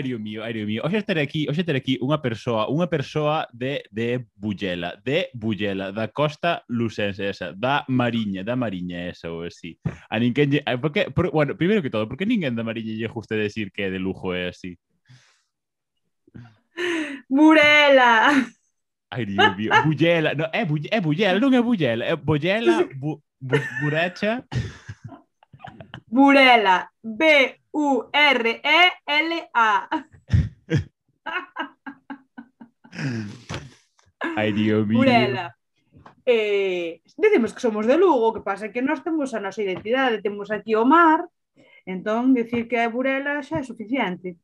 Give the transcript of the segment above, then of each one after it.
aire mío, aire mío. Hoxe estaré aquí, hoxe estaré aquí unha persoa, unha persoa de, de Bullela, de Bullela, da costa lucense esa, da Mariña, da Mariña esa ou así. A ninguén lle... Porque, por, bueno, primeiro que todo, porque ninguén da Mariña lle gusta decir que é de lujo é así. Burela! Ai, Dio mío, Bullela, no, é, bu, é Bullela, non é Bullela, é Bullela, bu, bu, Burecha. Burela, B, U-R-E-L-A. Ai, Dios mío. Urela. Eh, decimos que somos de Lugo, que pasa que nós temos a nosa identidade, temos aquí o mar, entón decir que é Burela xa é suficiente.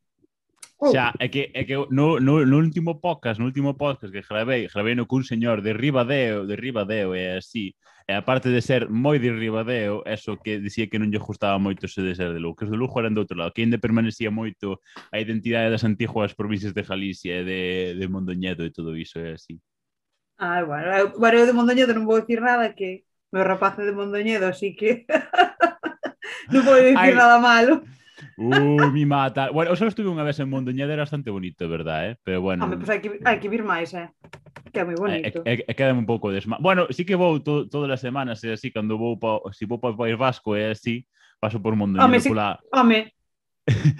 Oh. Xa, é que, é que no, no, no último podcast, no último podcast que gravei, gravei no cun señor de Ribadeo, de Ribadeo, é así, E aparte de ser moi de Ribadeo, eso que dicía que non lle gustaba moito se de ser de Lugo, que os de Lugo eran do outro lado, que ainda permanecía moito a identidade das antiguas provincias de Galicia e de, de Mondoñedo e todo iso, é así. Ah, bueno, eu, bueno, eu de Mondoñedo non vou dicir nada que meu rapaz de Mondoñedo, así que non vou dicir Ai, nada malo. Uh, mi mata. Bueno, eu só estuve unha vez en Mondoñedo, era bastante bonito, verdad, eh? Pero bueno... Home, pues hai que, hai que vir máis, eh? Que é moi bonito. Eh, eh, e, e, quedame un pouco desma... Bueno, sí que vou to, todas as semanas, eh, é así, cando vou pa, si vou pa País Vasco, é así, paso por Mondoñedo home, si, pola... Home,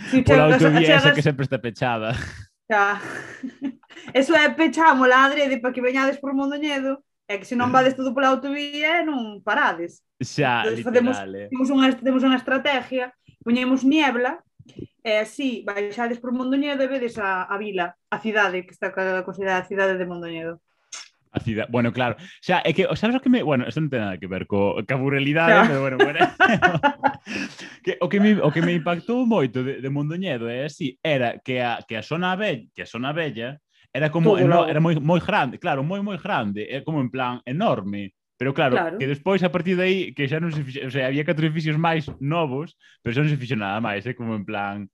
si pola autovía esa que sempre está pechada. Xa. Eso é pechamos la adrede para que veñades por Mondoñedo é que se non vades todo pola autovía non parades. Xa, Entonces, literal, facemos, eh? temos, unha, temos unha estrategia Poñemos niebla e así baixades por Mondoñedo e vedes a, a vila, a cidade que está considerada a cidade de Mondoñedo. A cidade, bueno, claro. Xa, é que, sabes o que me... Bueno, isto non ten nada que ver co caburelidade, pero bueno, bueno. que, o, que me, o que me impactou moito de, de Mondoñedo é así, era que a, que a zona bella, que a zona bella, era como Todo eno, era moi moi grande, claro, moi moi grande, é como en plan enorme. Pero claro, claro, que despois a partir de aí que xa non se fixe, o sea, había catro edificios máis novos, pero xa non se fixo nada máis, é eh? como en plan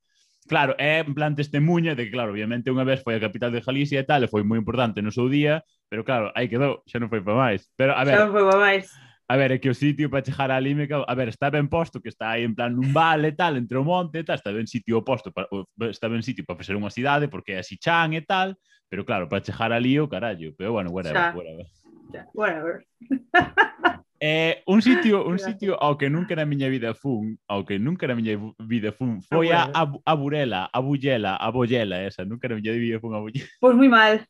Claro, é en plan testemunha de que, claro, obviamente unha vez foi a capital de Galicia e tal, e foi moi importante no seu día, pero claro, aí quedou, xa non foi para máis. Pero, a ver, xa non foi para máis. A ver, é que o sitio para chegar a Lime, a ver, está ben posto, que está aí en plan nun vale e tal, entre o monte e tal, está ben sitio oposto, para, está ben sitio para facer unha cidade, porque é así chan e tal, pero claro, para chegar ali o carallo, pero bueno, whatever, xa. whatever. Ya, whatever. Eh, un sitio un sitio ao que nunca na miña vida fun, ao que nunca na miña vida fun, ah, foi a, a, Burela, a Bullela, a Bollela, esa, nunca na miña vida fun a Bullela. Pois pues moi mal,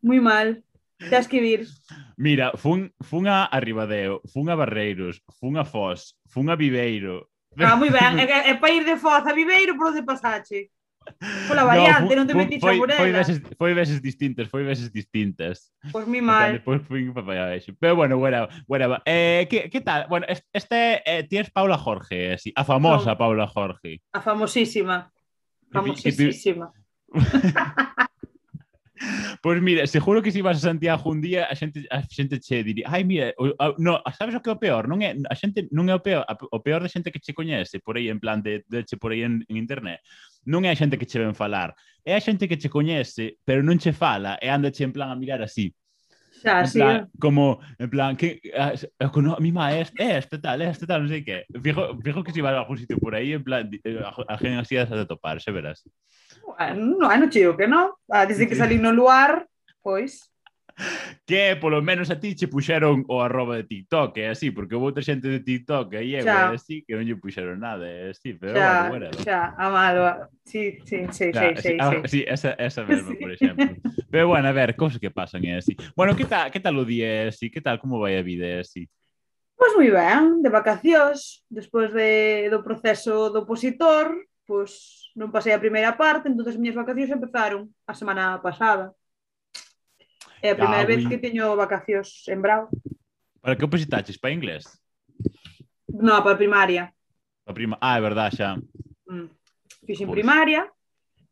moi mal. Tens que vir. Mira, fun, fun a Ribadeo, fun a Barreiros, fun a Foz, fun a Viveiro. Ah, moi ben, é, é, é para ir de Foz a Viveiro por onde pasaxe. Pola variante, non, te metiste foi, a foi, veces, foi veces distintas, foi veces distintas. Pois En plan, mal. Eso. Pero bueno, bueno, bueno. Eh, ¿qué, ¿Qué tal? Bueno, es- este eh, tienes Paula Jorge, sí, a famosa No. Paula Jorge. A famosísima. Que que Famosísima. Pois mira, seguro que se ibas a Santiago un día a xente, a xente che diría Ai, mira, o, a, no, sabes o que é o peor? Non é, a xente non é o peor, a, o peor da xente que che coñece por aí en plan de, de che por aí en, en internet non é a xente que che ven falar, é a xente que che coñece, pero non che fala e anda che en plan a mirar así. Xa, en plan, como, en plan, que a, a, a mima é este, é este tal, é este tal, non sei que. Fijo, fijo que se si vas a algún sitio por aí, en plan, eh, a, a, a, a, a, a, a, a, a toparse, verás. Bueno, non hai no que non. Ah, desde que salí no luar, pois que polo menos a ti che puxeron o arroba de TikTok, é así, porque houve outra xente de TikTok eh, aí, é así, que non lle puxeron nada, é así, pero xa, bueno, bueno. Xa, amado, sí, sí, sí, xa, sí, sí, sí, sí. esa, esa mesma, sí. por exemplo. pero bueno, a ver, cosas que pasan, é así. Bueno, que tal, que tal o día, é así, que tal, como vai a vida, é así? Pois pues moi ben, de vacacións, despois de, do proceso do opositor, pois pues non pasei a primeira parte, entón as miñas vacacións empezaron a semana pasada. É a primeira ah, vez que teño vacacións en Brao. Para que o presentaches? Para inglés? Non, para primaria. Para prima... Ah, é verdade, xa. Mm. Fixen pois. primaria.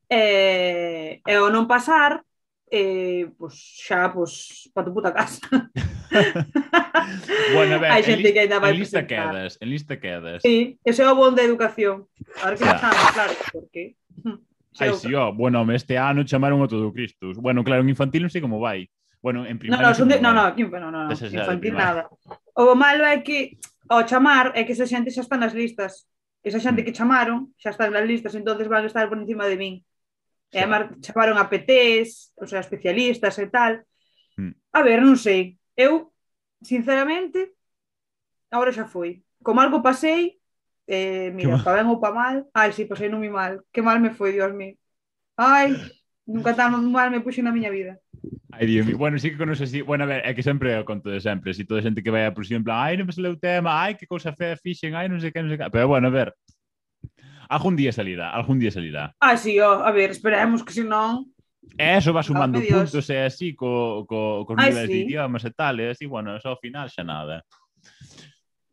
Eh, e, e o non pasar eh, pois xa pois, para tu puta casa. bueno, a ver, Hai xente que ainda vai en lista presentar. quedas, en lista quedas. Sí, ese é o bon de educación. A ver que claro. Estamos, claro, porque... Hm, Ai, si, sí, oh, bueno, este ano chamaron o todo Cristus. Bueno, claro, en infantil non sei como vai. Bueno, en primaria... No, no, son de... no, no, aquí, no, no, no. infantil nada. O malo é que ao chamar é que esa xente xa está nas listas. Esa xente hmm. que chamaron xa está nas listas, entonces van a estar por encima de min. E además chamaron a PTs, o sea, especialistas e tal. Mm. A ver, non sei. Eu, sinceramente, agora xa foi. Como algo pasei, eh, mira, pa ben ou pa mal, ai, si, sí, pasei non mi mal. Que mal me foi, Dios mío. Ai, nunca tan mal me puxo na miña vida. Ai, Dios mío. Bueno, sí que conoces así. Bueno, a ver, é que sempre é o conto de sempre. Si toda a xente que vai a prisión, en plan, ai, non me saleu tema, ai, que cousa fea fixen, ai, non sei que, non sei que. Pero bueno, a ver, Algún día salirá, algún día salirá. Ah, sí, ó, a ver, esperemos que senón... E eso va sumando Dios. puntos e así co, co, cos Ai, niveis de sí. idiomas e tal, e así, bueno, eso ao final xa nada.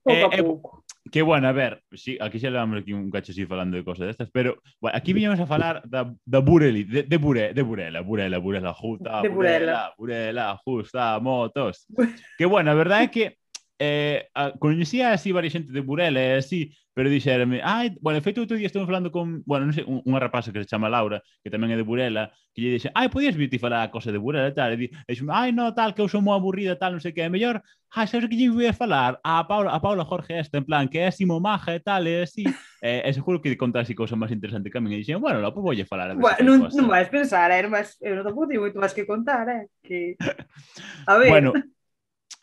Pouco a Eh, eh, pouco. Que bueno, a ver, sí, aquí xa levamos aquí un cacho así falando de cosas destas, pero bueno, aquí viñamos a falar da, da Bureli, de, de, Bure, de Burela, Burela, Burela, justa, De Burela, Burela, justa, motos. que bueno, a verdade é que eh, a, coñecía así varias xente de Burela e así, pero dixerame, ai, bueno, de feito outro día estuve falando con, bueno, non sei, un, unha rapaza que se chama Laura, que tamén é de Burela, que lle dixe, ai, podías vir ti falar a cosa de Burela e tal, e dixen, ai, no, tal, que eu sou moi aburrida, tal, non sei que, é mellor, ah, ai, sabes que lle a falar a Paula, a Paula Jorge esta, en plan, que é así momaja e tal, e así, e, eh, e seguro que contase cousa máis interesante que a min, e dixen, bueno, lá, pues voulle falar. A bueno, non, non vais pensar, eh, non vais, eu non tampouco teño moito máis que contar, eh, que... A ver... Bueno,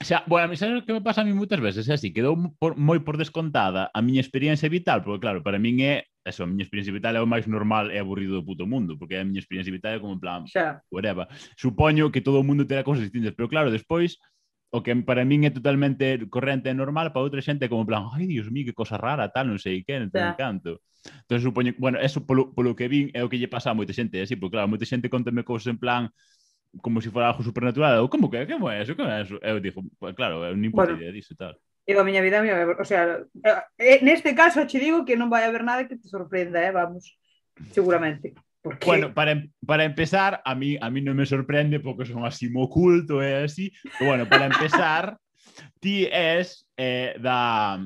xa, bueno, a mí sabes o que me pasa a mí moitas veces, é así, quedou por, moi por descontada a miña experiencia vital, porque claro, para min é eso, a miña experiencia vital é o máis normal e aburrido do puto mundo, porque a miña experiencia vital é como en plan, xa. whatever. Supoño que todo o mundo terá cousas distintas, pero claro, despois o que para min é totalmente corrente e normal, para outra xente como en plan, ai, dios mío, que cosa rara, tal, non sei que, non te encanto. Entón, supoño, bueno, eso polo, polo que vin é o que lle pasa a moita xente, así, porque claro, moita xente contame cousas en plan, como se si fora algo supernatural, ou como que, que é eso, que é eso? Eu dixo, pues, claro, eu nin puta bueno, idea disso e tal. Eu a miña vida, miña, o sea, eh, neste caso che digo que non vai haber nada que te sorprenda, eh, vamos, seguramente. Porque... Bueno, para, para empezar, a mí, a mí non me sorprende porque son así mo oculto e eh, así, pero bueno, para empezar, ti és eh, da,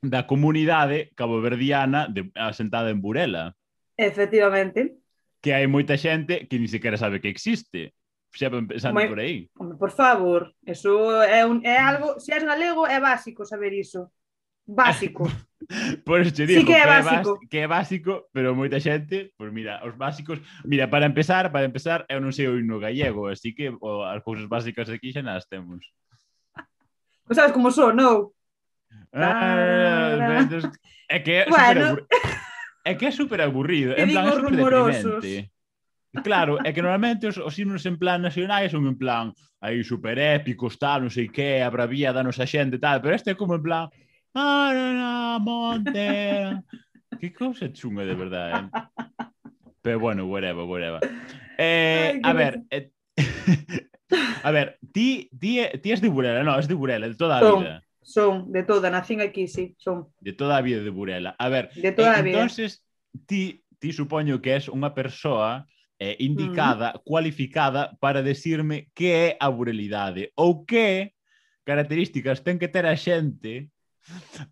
da comunidade caboverdiana de, asentada en Burela. Efectivamente. Que hai moita xente que ni sequera sabe que existe xa pensando Como, por aí. Home, por favor, eso é, un, é algo, se és galego é básico saber iso. Básico. por eso te digo sí que, é básico. que é básico, pero moita xente, pois pues mira, os básicos, mira, para empezar, para empezar, eu non sei o himno gallego, así que o, as cousas básicas aquí xa nas temos. Non sabes como son, non? Ah, é que é bueno. super aburrido. É que é super aburrido. Que en plan, digo rumorosos. Deprimente. Claro, é que normalmente os, os himnos en plan nacionais son en plan aí super épicos, tal, non sei que, a bravía da nosa xente, tal, pero este é como en plan na monte... que cousa chunga de verdade, eh? Pero bueno, whatever, whatever. Eh, Ay, a ver, eh, a ver, ti, ti, ti és de Burela, no, és de Burela, de toda a son, vida. Son, de toda, nacín aquí, sí, son. De toda a vida de Burela. A ver, de toda eh, a vida. entonces, ti, ti supoño que és unha persoa eh, indicada, mm. cualificada para decirme que é a burelidade ou que características ten que ter a xente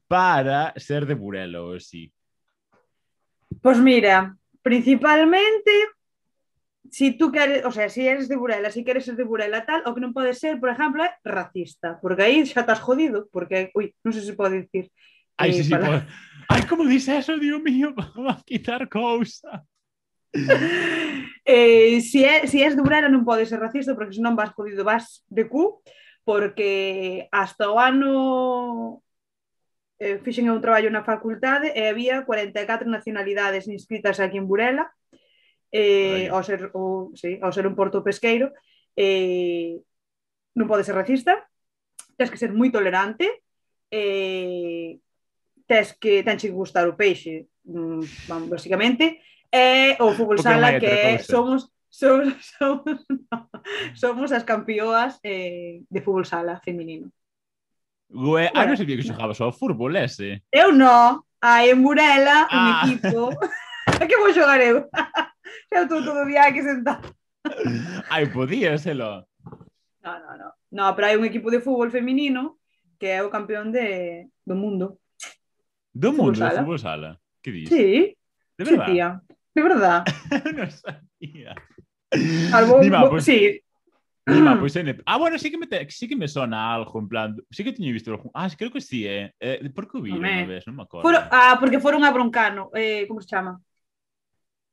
para ser de Burelo, ou si. Pois mira, principalmente si tú queres, o sea, si eres de Burela, si queres ser de Burela tal, o que non pode ser, por exemplo, é racista, porque aí xa estás jodido, porque, ui, non sei se pode dicir. Ai, eh, sí, sí, pode. Ai, como dices eso, Dios mío, va a quitar cousa. eh, si, é, si és de Burela non podes ser racista porque senón vas jodido, vas de cu porque hasta o ano eh, fixen un traballo na facultade e había 44 nacionalidades inscritas aquí en Burela. Eh, ao, ser, o, sí, ao ser un porto pesqueiro eh, non podes ser racista tens que ser moi tolerante eh, tens que tens que gustar o peixe mm, basicamente e o fútbol sala que somos somos, somos, no, somos as campeoas eh, de fútbol sala feminino. Ué, ah, bueno. non sabía que xogabas ao fútbol ese. Eu non. hai en Burela, ah. un equipo. que vou xogar eu? eu estou todo o día aquí sentado. Ai, podía, selo. No, no, no. No, pero hai un equipo de fútbol feminino que é o campeón de, do mundo. Do mundo de fútbol sala? Que dis? Sí. De verdad? Sí, tía. De verdad. non sabía. Algo, Dima, pues, sí. Dima, pois en... Ah, bueno, sí que, me te... sí que me sona algo, en plan... Sí que teño visto... Algo. Ah, creo que sí, eh. eh por que o vi unha vez? Non me acordo. Foro... Ah, porque foron a Broncano. Eh, como se chama?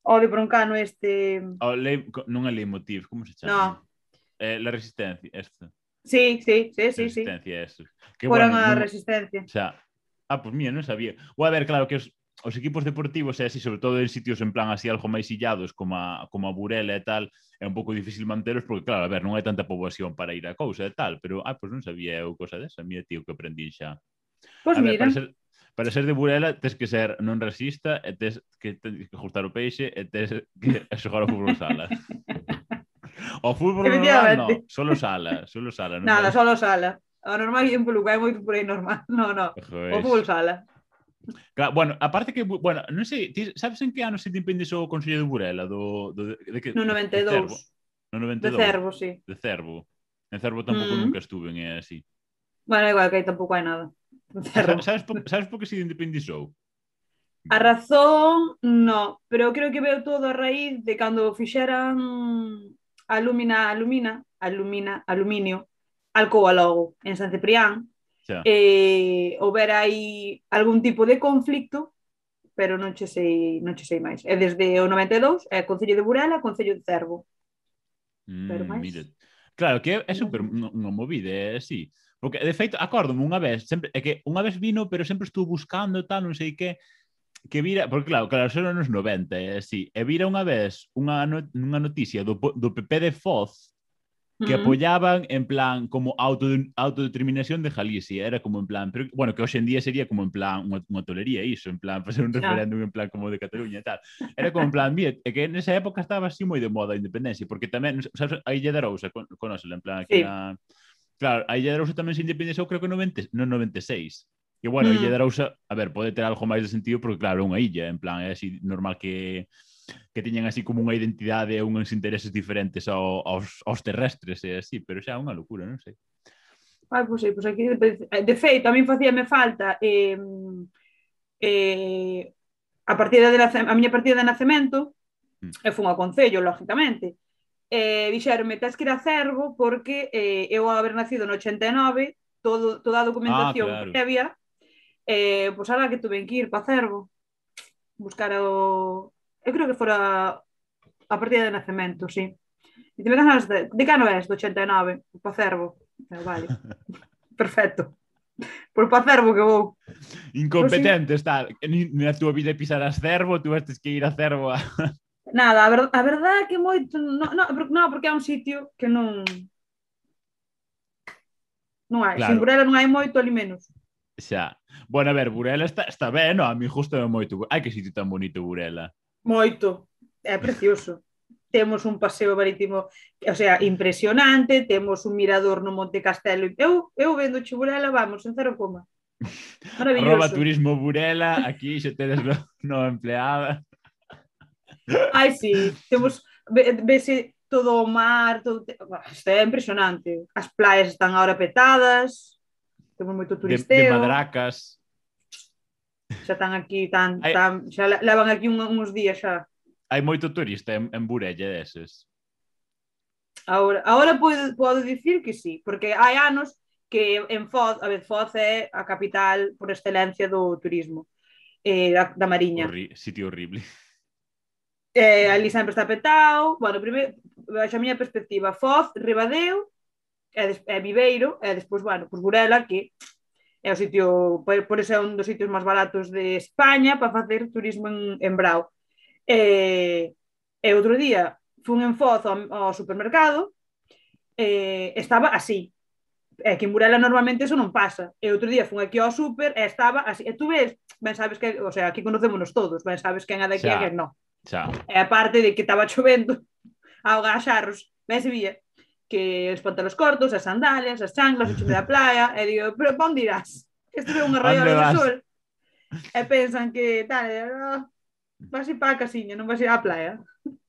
O oh, de Broncano este... O le... Non é Leitmotiv, como se chama? No. Eh, la Resistencia, este. Sí, sí, sí, sí. Resistencia, sí. eso. Que Fueron bueno, a no... Resistencia. O sea, ah, pues mía, non sabía. O a ver, claro, que os os equipos deportivos é así, sobre todo en sitios en plan así algo máis illados como a, como a Burela e tal, é un pouco difícil manteros porque claro, a ver, non hai tanta poboación para ir a cousa e tal, pero ah, pois non sabía eu cousa desa, mira tío que aprendí xa. Pois pues mira. ver, mira. Para ser, para ser de Burela tes que ser non racista e tes que, tes que ajustar o peixe e tes que xogar ao fútbol sala. O fútbol normal non, solo sala, solo sala. Non Nada, solo sala. O normal é un polo, moito por aí normal. No, no. Joder. O fútbol sala. Claro, bueno, aparte que, bueno, non sei, ti sabes en que ano se te o Consello de Burela? Do, do, de, que, no 92. De Cervo. No 92. De Cervo, sí. De Cervo. En Cervo tampouco mm. nunca estuve en é así. Bueno, igual que aí tampouco hai nada. Sabes, por, sabes por que se independizou? A razón, no, pero creo que veo todo a raíz de cando fixeran alumina, alumina, alumina, aluminio, alcoa logo en San Ciprián, Xa. e eh, houber aí algún tipo de conflicto, pero non che sei, non che sei máis. É desde o 92, é eh, Concello de Burela, Concello de Cervo. Mm, pero máis. Mire. Claro, que é super mm. unha movida, é eh, así. Porque, de feito, acórdome unha vez, sempre, é que unha vez vino, pero sempre estuvo buscando tal, non sei que, que vira, porque claro, claro, son anos 90, é así, e vira unha vez unha, not, unha noticia do, do PP de Foz, que apoyaban en plan como auto, autodeterminación de Galicia, era como en plan, pero bueno, que hoxe en día sería como en plan unha, unha tolería iso, en plan facer un referéndum en plan como de Cataluña e tal. Era como en plan, mira, é que nesa época estaba así moi de moda a independencia, porque tamén, sabes, a Illa de Arousa, con, conócela, en plan aquí sí. na... Claro, a Illa de Arousa tamén se independizou creo que no, 90, no 96. E bueno, mm. a Illa de Arousa, a ver, pode ter algo máis de sentido porque claro, é unha illa, en plan, é así normal que que tiñan así como unha identidade e uns intereses diferentes ao, aos, aos terrestres e así, pero xa é unha locura, non sei. Ah, pois, pois aquí, de feito, a min facíame falta eh, eh, a partida de a miña partida de nacemento mm. e fun ao Concello, lógicamente. Eh, dixerme, tens que ir a Cervo porque eh, eu haber nacido no 89, todo, toda a documentación ah, claro. previa, eh, pois pues, ahora que tuve que ir para Cervo buscar o, eu creo que fora a partida de nacemento, sí. E te me ganas de, de cano és, do 89, o Pacervo. Vale, perfecto. Por Pacervo que vou. Incompetente está. Na túa vida pisarás Cervo, tú estes que ir a Cervo a... Nada, a, ver, a verdade é que moito... No, no, no, porque é un sitio que non... Non hai. Claro. Sin Burela non hai moito, ali menos. Xa. Bueno, a ver, Burela está, está ben, no? a mí justo é moito. Ai, que sitio tan bonito Burela. Moito, é precioso. Temos un paseo marítimo, o sea, impresionante, temos un mirador no Monte Castelo. Eu, eu vendo Chiburela, vamos, en cero coma. Maravilloso. Arroba turismo Burela, aquí xa tedes no, no empleada. Ai, sí, temos vese todo o mar, todo, isto é impresionante. As praias están agora petadas, temos moito turisteo. De, de madracas xa están aquí tan, Hai... tan xa levan aquí un, uns días xa. Hai moito turista en, en Burelle deses. Ahora, ahora podo, podo dicir que sí, porque hai anos que en Foz, a ver, Foz é a capital por excelencia do turismo eh, da, da Mariña. Horri sitio horrible. Eh, ali sempre está petado. Bueno, primeiro, a miña perspectiva, Foz, Ribadeo, e, des, e Viveiro, e despois, bueno, por Burela, que é o sitio, por eso é un dos sitios máis baratos de España para facer turismo en, en Brau. E, e outro día fun en Foz ao, ao supermercado, e, estaba así. E que en Burela normalmente eso non pasa. E outro día fun aquí ao super e estaba así. E tú ves, ben sabes que, o sea, aquí conocémonos todos, ben sabes quen é daqui e quen non. Xa. E aparte de que estaba chovendo ao gaxarros, ben se vía que os pantalos cortos, as sandalias, as chanclas, o chume da playa, e digo, pero pon dirás, isto é unha rayola do sol. E pensan que tal, oh, vas ir para a casiña, non vas ir á playa.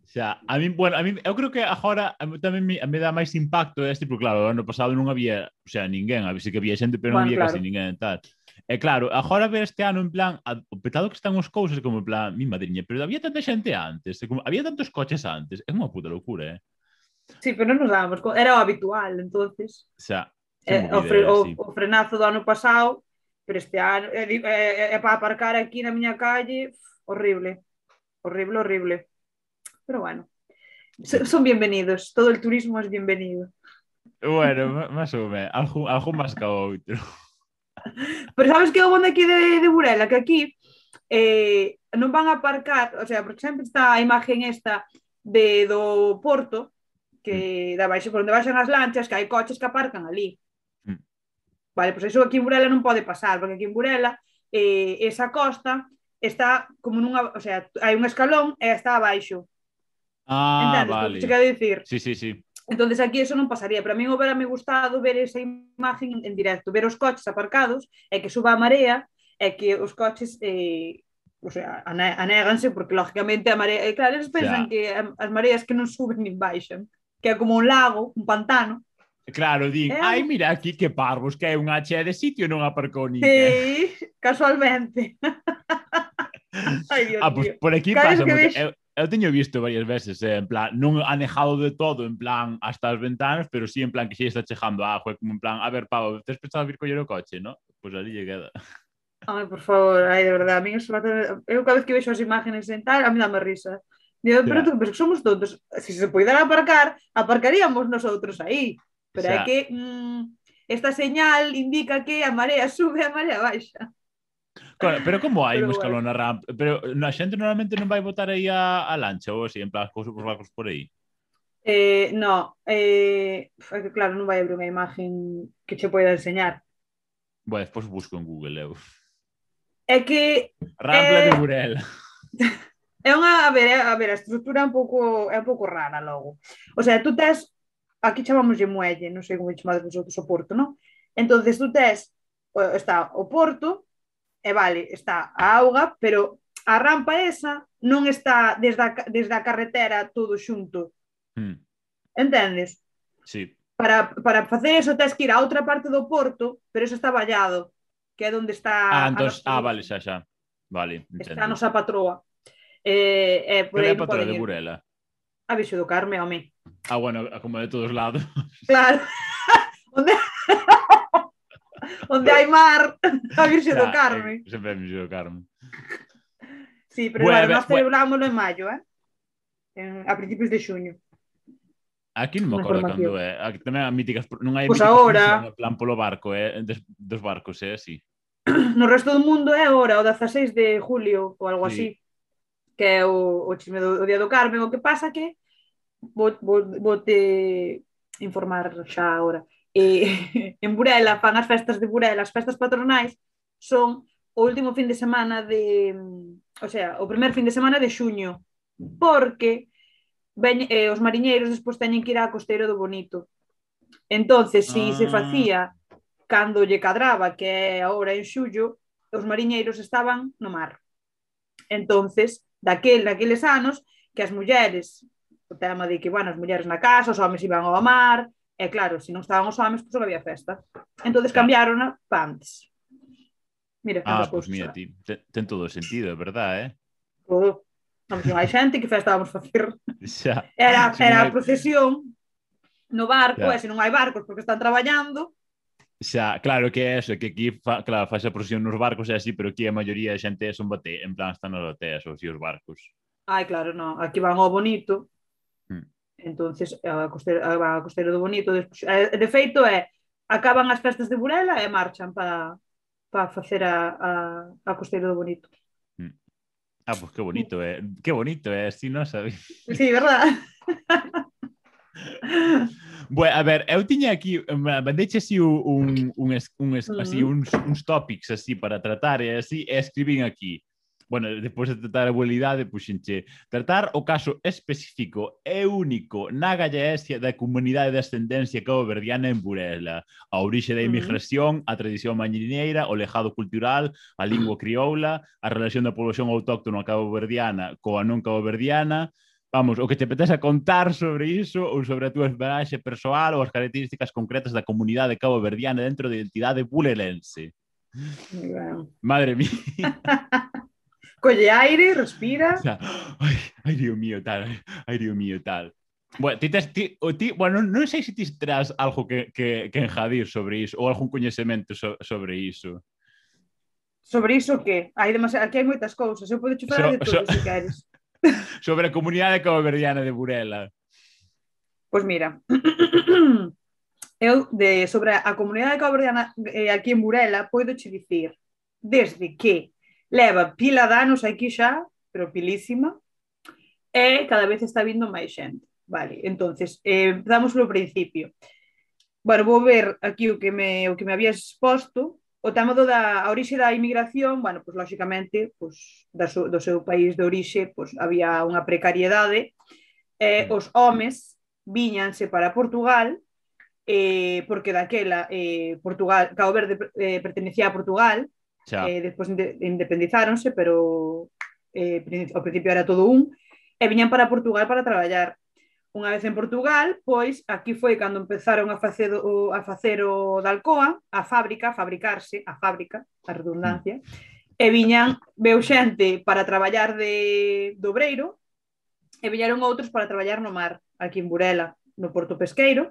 Xa, a min, bueno, a min, eu creo que agora tamén me, me dá máis impacto este, porque claro, ano pasado non había, o sea, ninguén, a ver que había xente, pero non bueno, había claro. casi ninguén tal. E claro, agora ver este ano en plan, a, o petado que están os cousas como en plan, mi madriña, pero había tanta xente antes, como, había tantos coches antes, é unha puta locura, eh. Sí, pero non nos dábamos conta, era o habitual, entonces. Xa. Eh, o, fre, o, sí. o frenazo do ano pasado, pero este ano, é, eh, é, eh, eh, eh é para aparcar aquí na miña calle, horrible, horrible, horrible. Pero bueno, son bienvenidos, todo el turismo es bienvenido. Bueno, máis ou menos, algún, algún máis que outro. Pero sabes que é o bon aquí de, de Burela? Que aquí eh, non van a aparcar, o sea, por exemplo, está a imagen esta de, do Porto, que mm. da baixo por onde baixan as lanchas, que hai coches que aparcan ali. Mm. Vale, pois iso aquí en Burela non pode pasar, porque aquí en Burela eh, esa costa está como nunha, o sea, hai un escalón e está abaixo. Ah, Entendes, vale. Que quero dicir. Sí, sí, sí. Entonces aquí eso non pasaría, pero a mí me me gustado ver esa imagen en, en directo, ver os coches aparcados e que suba a marea e que os coches eh, o sea, anéganse porque lógicamente a marea, claro, eles pensan yeah. que as mareas que non suben nin baixan que é como un lago, un pantano. Claro, din, é... Eh, ai, eh. mira aquí que parvos, que é unha chea de sitio e non aparcou ninguén. Sí, casualmente. ai, Dios ah, pues, por aquí Cada pasa... Que ves... eu, eu teño visto varias veces, eh, en plan, non anejado de todo, en plan, hasta as ventanas, pero sí, en plan, que xe está chegando a agua, como en plan, a ver, pavo, tes pensado vir coller o coche, no? Pois pues ali lle queda. Ai, por favor, ai, de verdade, a mí eso, eu cada vez que vexo as imágenes en tal, a mí dame risa. Digo, pero yeah. tú, pero somos todos, se se poidera aparcar, aparcaríamos nosotros aí. Pero yeah. é que mm, esta señal indica que a marea sube, a marea baixa. Claro, pero como hai pero un escalón bueno. na rampa? Pero a xente normalmente non vai botar aí a, a lancha ou así, en plan, cos barcos por aí? Eh, no, eh, que claro, non vai abrir unha imagen que che poida enseñar. Bueno, despois busco en Google, eh, eu. É que... Rampla eh... de Burela. É unha, a ver, é, a ver, a estrutura é un pouco é un pouco rara logo. O sea, tú tes aquí chamamos de muelle, non sei como chamades vosotros o porto, non? Entonces tú tes está o porto e vale, está a auga, pero a rampa esa non está desde a, desde a carretera todo xunto. Hmm. Entendes? Sí. Para, para facer eso tens que ir a outra parte do porto, pero eso está vallado, que é onde está... Ah, entón, ah vale, xa, xa. Vale, entendo. Está a nosa patroa. Eh, eh, por Pero aí é patrón de Burela. A Vixo do Carme, home. Ah, bueno, como de todos lados. Claro. Onde... Onde hai mar, a Virxe do Carme. Eh, sempre a Virxe do Carme. Sí, pero bueno, claro, nós celebrámoslo en maio, eh? En, a principios de xuño. Aquí non me acordo cando é. Eh. Aquí tamén a míticas, non hai pues míticas ahora... plan polo barco, eh? Des, dos barcos, é eh? así. No resto do mundo é agora, o 16 de julio ou algo sí. así que é o, o chisme do o Día do Carmen, o que pasa que vou, vou, vou te informar xa agora. E, en Burela fan as festas de Burela, as festas patronais son o último fin de semana de, o sea, o primer fin de semana de xuño, porque ven, eh, os mariñeiros despois teñen que ir á costeiro do Bonito. Entonces, se si ah. se facía cando lle cadraba, que é agora en xullo, os mariñeiros estaban no mar. Entonces, daquel, daqueles anos que as mulleres, o tema de que, bueno, as mulleres na casa, os homens iban ao mar, e claro, se non estaban os homens, pois non había festa. Entón cambiaron pa antes. Mira, ah, pois pues mira, ti, ten, ten todo o sentido, é verdade, eh? Oh, non hai xente que festa vamos facer. Xa. Era, era a procesión no barco, xa. e se non hai barcos porque están traballando, xa, claro que é eso, que aquí fa, claro, faz a procesión nos barcos e así, pero aquí a maioría da xente son bate, en plan están nas bateas ou si os barcos. Ai, claro, no, aquí van ao bonito. Hmm. Entonces, a costeira, van a costeira do bonito, despois, eh, de feito é acaban as festas de Burela e marchan para para facer a, a, a costeira do bonito. Hmm. Ah, pois pues que bonito, é. Eh. Que bonito, é. Eh. Si non sabía. Sí, verdad. bueno, a ver, eu tiña aquí, mandeixe así un, un, un, así, uns, uns tópics así para tratar e así, e escribín aquí. Bueno, depois de tratar a habilidade, puxenche, pois, tratar o caso específico e único na Gallaesia da comunidade de ascendencia caboverdiana en Burela, a orixe da inmigración, a tradición mañineira, o lejado cultural, a lingua crioula, a relación da población autóctona cabo verdiana coa non cabo verdiana, vamos, o que te apetece contar sobre iso ou sobre a túa experiência persoal ou as características concretas da comunidade cabo verdiana dentro da identidade bulelense. Wow. Madre mía. Colle aire, respira. O sea, ai, ai, Dios mío, tal. Ai, Dios mío, tal. Bueno, ti tes, ti, o ti, bueno, non sei se ti terás algo que, que, que enjadir sobre iso ou algún coñecemento so, sobre iso. Sobre iso que? Hai demasiado, aquí hai moitas cousas, eu podo chufar so, de todo so... se queres. sobre a comunidade caboverdiana de Burela? Pois mira, eu de, sobre a comunidade caboverdiana eh, aquí en Burela poido che dicir desde que leva pila de anos aquí xa, pero pilísima, e cada vez está vindo máis xente. Vale, entonces, eh, empezamos polo principio. Bueno, vou ver aquí o que me, o que me habías exposto, O tema do da a orixe da inmigración, bueno, pois lógicamente, pois da so, do seu país de orixe, pois había unha precariedade. Eh, os homes viñanse para Portugal eh, porque daquela eh, Portugal, Cabo Verde eh, pertenecía a Portugal, Xa. eh, despois independizáronse, pero eh, ao principio era todo un, e viñan para Portugal para traballar unha vez en Portugal, pois aquí foi cando empezaron a facer o, a facer o da Alcoa, a fábrica, a fabricarse, a fábrica, a redundancia, e viñan, veu xente para traballar de dobreiro, e viñeron outros para traballar no mar, aquí en Burela, no Porto Pesqueiro,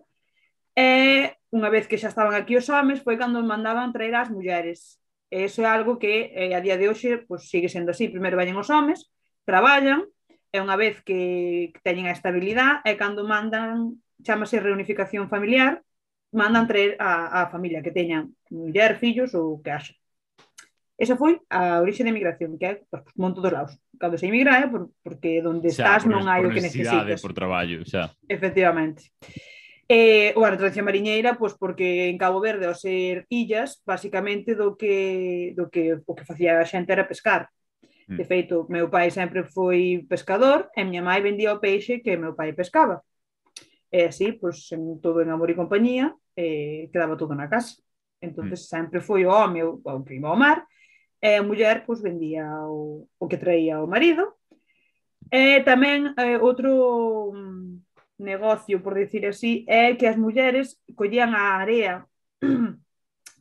e unha vez que xa estaban aquí os homes, foi cando mandaban traer as mulleres. E iso é algo que eh, a día de hoxe pois, sigue sendo así. Primeiro veñen os homes, traballan, e unha vez que teñen a estabilidade é cando mandan, chamase reunificación familiar, mandan traer a, a familia que teñan muller, fillos ou que haxa. Esa foi a orixe da migración, que é pues, monto dos lados. Cando se emigra é por, porque onde xa, estás por, non hai o que necesitas. Por traballo, xa. Efectivamente. Eh, ou a tradición mariñeira, pois porque en Cabo Verde, ao ser illas, basicamente do que do que o que facía a xente era pescar. De feito, meu pai sempre foi pescador e miña mãe vendía o peixe que meu pai pescaba. E así, pois, en, todo en amor e compañía, eh, quedaba todo na casa. entonces mm. sempre foi o home o, o que iba ao mar, e a muller pois, vendía o, o que traía o marido. E tamén eh, outro mm, negocio, por decir así, é que as mulleres collían a area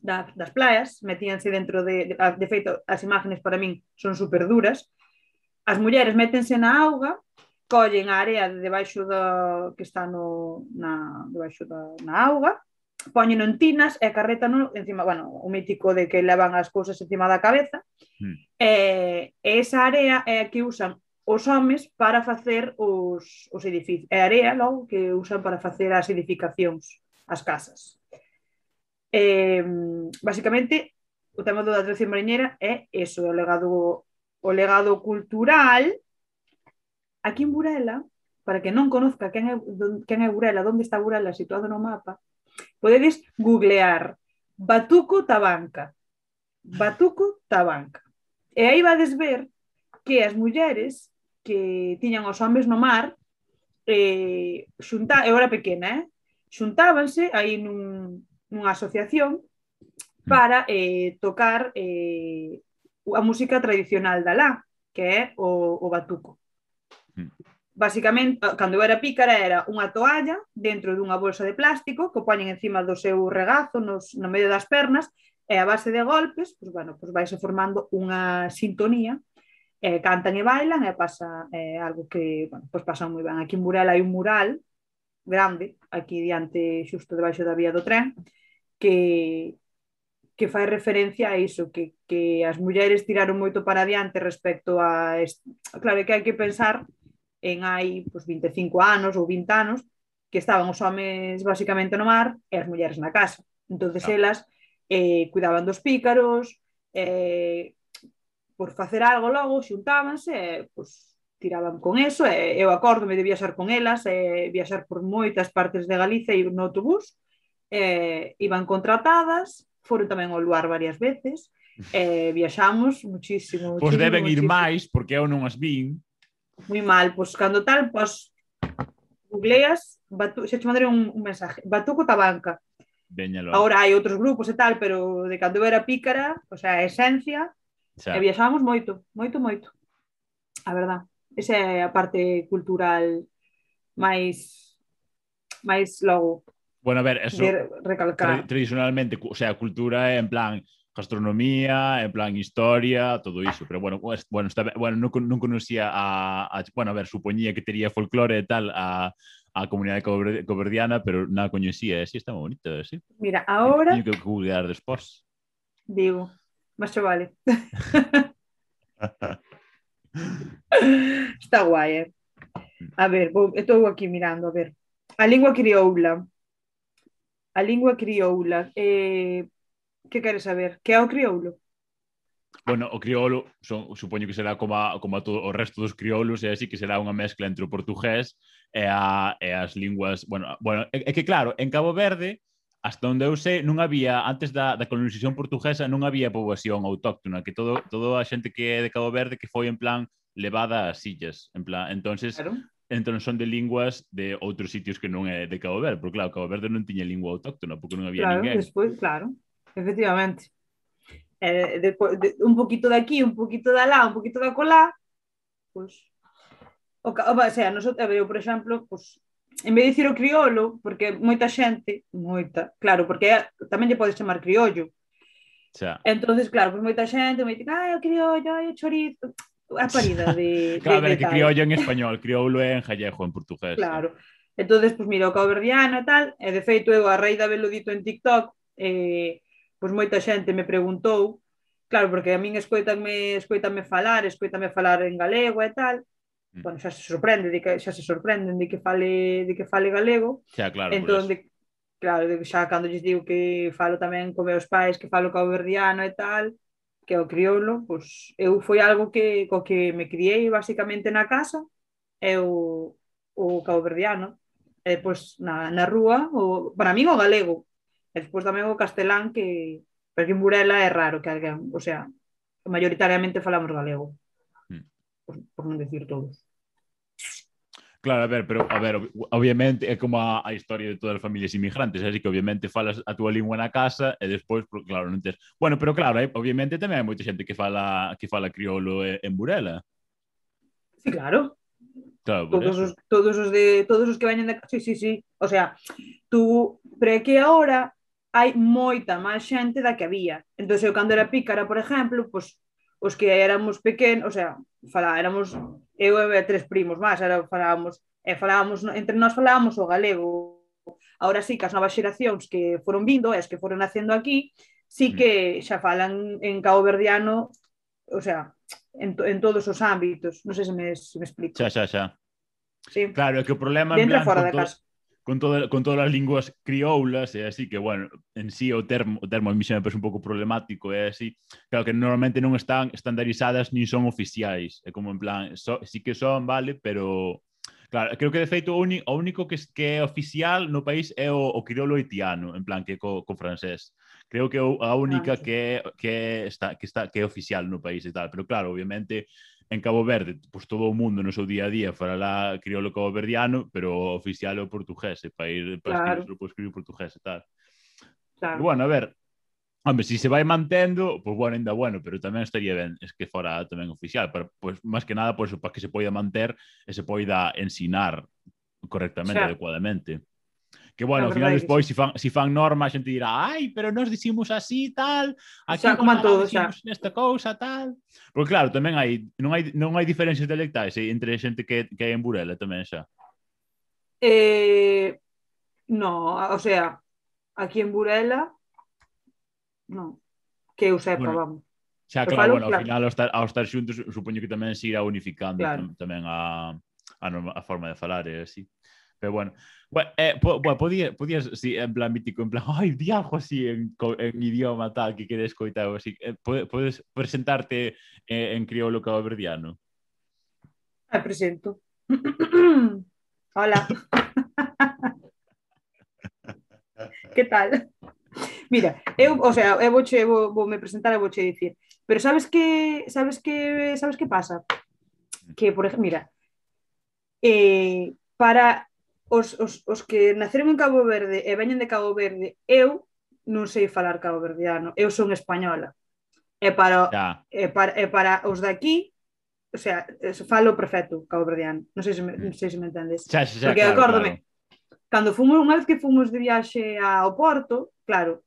da, das playas, metíanse dentro de, de, de feito, as imágenes para min son super duras, as mulleres métense na auga, collen a area de debaixo da, que está no, na, debaixo da, na auga, poñen en tinas e carretan encima, bueno, o mítico de que levan as cousas encima da cabeza. Mm. E, e esa área é a que usan os homes para facer os, os edificios. É a área logo que usan para facer as edificacións, as casas. Eh, basicamente, o tema do da tradición mariñera é eso, o legado, o legado cultural. Aquí en Burela, para que non conozca quen é, quen é Burela, onde está Burela situado no mapa, podedes googlear Batuco Tabanca. Batuco Tabanca. E aí vades ver que as mulleres que tiñan os homes no mar eh, xunta, eu hora pequena, eh? xuntábanse aí nun, unha asociación mm. para eh, tocar eh, a música tradicional da lá, que é o, o batuco. Mm. Basicamente, ah, cando eu era pícara, era unha toalla dentro dunha bolsa de plástico que o poñen encima do seu regazo, nos, no medio das pernas, e a base de golpes, pois, bueno, pois vaise formando unha sintonía eh, cantan e bailan e pasa eh, algo que, bueno, pois pasan moi ben. Aquí en Burela hai un mural grande, aquí diante xusto debaixo da vía do tren, que, que fai referencia a iso, que, que as mulleres tiraron moito para adiante respecto a... Este... Claro, que hai que pensar en hai pues, 25 anos ou 20 anos que estaban os homes basicamente no mar e as mulleres na casa. entonces claro. elas eh, cuidaban dos pícaros, eh, por facer algo logo xuntábanse e eh, pues, tiraban con eso, e eh, eu acordo, me de viaxar con elas, e eh, viaxar por moitas partes de Galicia e no autobús, eh, iban contratadas, foron tamén ao luar varias veces, eh, viaxamos muchísimo, pois muchísimo Pois deben muchísimo. ir máis, porque eu non as vin. Moi mal, pois cando tal, pois googleas, batu, xa te mandaré un, un mensaje, Batuco Tabanca. Veñalo. Ahora hai outros grupos e tal, pero de cando era pícara, o sea, a esencia, xa. e viaxamos moito, moito, moito. A verdad, esa é a parte cultural máis máis logo Bueno, a ver, eso recalcar. Tra tradicionalmente, o sea, cultura é en plan gastronomía, en plan historia, todo iso, pero bueno, pues, bueno, está, bueno non, non conocía a, a, bueno, a ver, supoñía que tería folclore e tal a, a comunidade coverdiana, pero nada coñecía, e eh, si sí, está moi bonito, e sí. Mira, agora... Teño que googlear despois. Digo, mas vale. está guai, eh? A ver, vou, estou aquí mirando, a ver. A lingua crioula a lingua crioula. Eh, que queres saber? Que é o crioulo? Bueno, o crioulo son, supoño que será como, a, como a todo, o resto dos crioulos, e así que será unha mezcla entre o portugués e, a, e as linguas... Bueno, bueno é, é que claro, en Cabo Verde, hasta onde eu sei, non había, antes da, da colonización portuguesa, non había poboación autóctona, que todo, toda a xente que é de Cabo Verde que foi en plan levada ás illas, en plan, entonces claro entran son de linguas de outros sitios que non é de Cabo Verde, porque claro, Cabo Verde non tiña lingua autóctona, porque non había claro, ninguén. Despois, claro, efectivamente. Eh, de, de, un poquito de aquí, un poquito de alá, un poquito de colá, pois... Pues, o, o, o sea, nosotros, a ver, eu, por exemplo, pois, pues, en vez de dicir o criolo, porque moita xente, moita, claro, porque tamén lle podes chamar criollo, Xa. Entonces, claro, pois pues moita xente me dice, ai, o criollo, ai, o chorizo a parida de... claro, de, de que criollo en español, crioulo en gallego, en portugués. Claro. Entonces pois pues, mira, o caboverdiano e tal, e de feito eu a raíz de haberlo dito en TikTok, eh, pois pues, moita xente me preguntou, claro, porque a min escoitanme, escoitanme falar, escoitanme falar en galego e tal, mm. bueno, xa se sorprende de que xa se sorprenden de que fale de que fale galego. Xa, claro, entón, de, claro, de, xa cando lles digo que falo tamén con meus pais, que falo caboverdiano e tal, que o crioulo, pois, eu foi algo que, co que me criei basicamente na casa, é o, o caoverdiano, e depois na, na rúa, o, para min o galego, e despois tamén o castelán, que porque en Burela é raro que alguén, o sea, maioritariamente falamos galego, mm. por, por non decir todos. Claro, a ver, pero a ver, obviamente é como a, a historia de todas as familias inmigrantes, así que obviamente falas a túa lingua na casa e despois, claro, non tes... Bueno, pero claro, obviamente tamén hai moita xente que fala que fala criolo en Burela. Sí, claro. Claro, todos eso. os, todos os de todos os que veñen de Sí, sí, sí. O sea, tú, pero é que agora hai moita máis xente da que había. Entón, eu cando era pícara, por exemplo, pues, os que éramos pequenos, o sea, fala, éramos eu e tres primos máis, era falábamos, e falábamos, entre nós falábamos o galego. Ahora sí que as novas xeracións que foron vindo e as que foron nacendo aquí, sí mm. que xa falan en cao verdiano, o sea, en, to, en todos os ámbitos. Non sei se me, se me explico. Xa, xa, xa. Sí. Claro, é que o problema... Dentro e fora da casa con, todo, con todas as linguas crioulas e así que, bueno, en sí o termo, o termo a mí xa me parece un pouco problemático e así, claro que normalmente non están estandarizadas nin son oficiais, é como en plan, so, sí que son, vale, pero Claro, creo que de feito o, uni, o único que, que é oficial no país é o, o crioulo haitiano, en plan que co, co francés. Creo que a única ah, que que está que está que é oficial no país e tal, pero claro, obviamente en Cabo Verde, pois todo o mundo no seu día a día falará crioulo cabo verdiano, pero oficial é o portugués, e para ir para claro. escribir, pois escribir portugués e tal. Claro. Pero, bueno, a ver, Hombre, si se vai mantendo, pois pues bueno, ainda bueno, pero tamén estaría ben es que fora tamén oficial, para, pues, máis que nada, pois, pues, para que se poida manter e se poida ensinar correctamente, o sea, adecuadamente. Que bueno, ao final despois, si fan, si fan norma, a xente dirá, ai, pero nós dicimos así, tal, aquí xa, como todo, xa. nesta cousa, tal. Porque claro, tamén hai, non hai, non hai diferencias dialectais eh, entre xente que, que hai en Burela tamén xa. Eh, no, o sea, aquí en Burela, non, que eu sepa, bueno, vamos. Xa, pero claro, falo, bueno, claro. ao final, ao estar, ao estar xuntos, supoño que tamén se irá unificando claro. tamén a, a, norma, a forma de falar, e así. Pero bueno, bueno, eh, po, bueno podías, podías sí, en plan mítico, en plan, ai, di algo así en, en idioma tal que queres coitar, así, eh, podes presentarte eh, en crioulo caboverdiano. Me presento. Hola. que tal? Mira, eu, o sea, eu vouche vou, vou me presentar e vouche dicir. Pero sabes que sabes que sabes que pasa? Que por exemplo, mira, eh, para os, os, os que naceron en Cabo Verde e veñen de Cabo Verde, eu non sei falar caboverdiano, eu son española. E para, ya. e para, e para os de aquí, o sea, falo perfecto caboverdiano. Non sei se me, mm. non sei se me entendes. Xa, xa, Porque claro, acórdome, claro. cando fomos, unha vez que fomos de viaxe ao Porto, claro,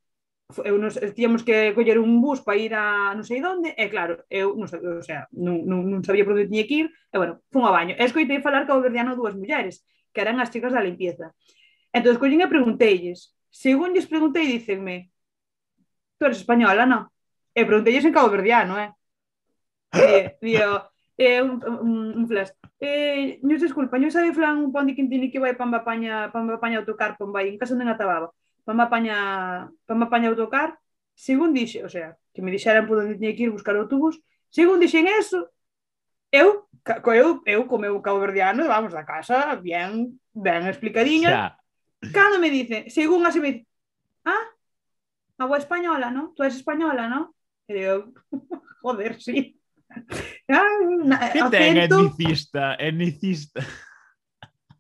eu nos, tíamos que coller un bus para ir a non sei onde, e claro, eu non, o sea, non, non, non sabía por onde tiña que ir, e bueno, fun ao baño. E escoitei falar cabo verdiano dúas mulleres que eran as chicas da limpieza. Entón, collín e pregunteilles. Según lles preguntei, dícenme, tú eres española, non? E pregunteilles en cabo verdiano, eh? eh e, digo, eh, un, un, un flash. Eh, nos desculpa, non sabe flan un pan de quintini que vai pamba paña, pamba paña autocar, pamba vai, en casa onde atababa. pamba paña, pamba paña autocar, según dixe, o sea, que me dixeran por onde tiña que ir buscar o autobús, según dixen eso, eu, eu, eu como eu cabo verdiano, vamos da casa bien, ben explicadiña. Xa. Cando me dice, según así me dice, ah, a boa española, no? Tú és española, no? E eu, joder, sí. Ah, na, que ten acento... etnicista? Etnicista.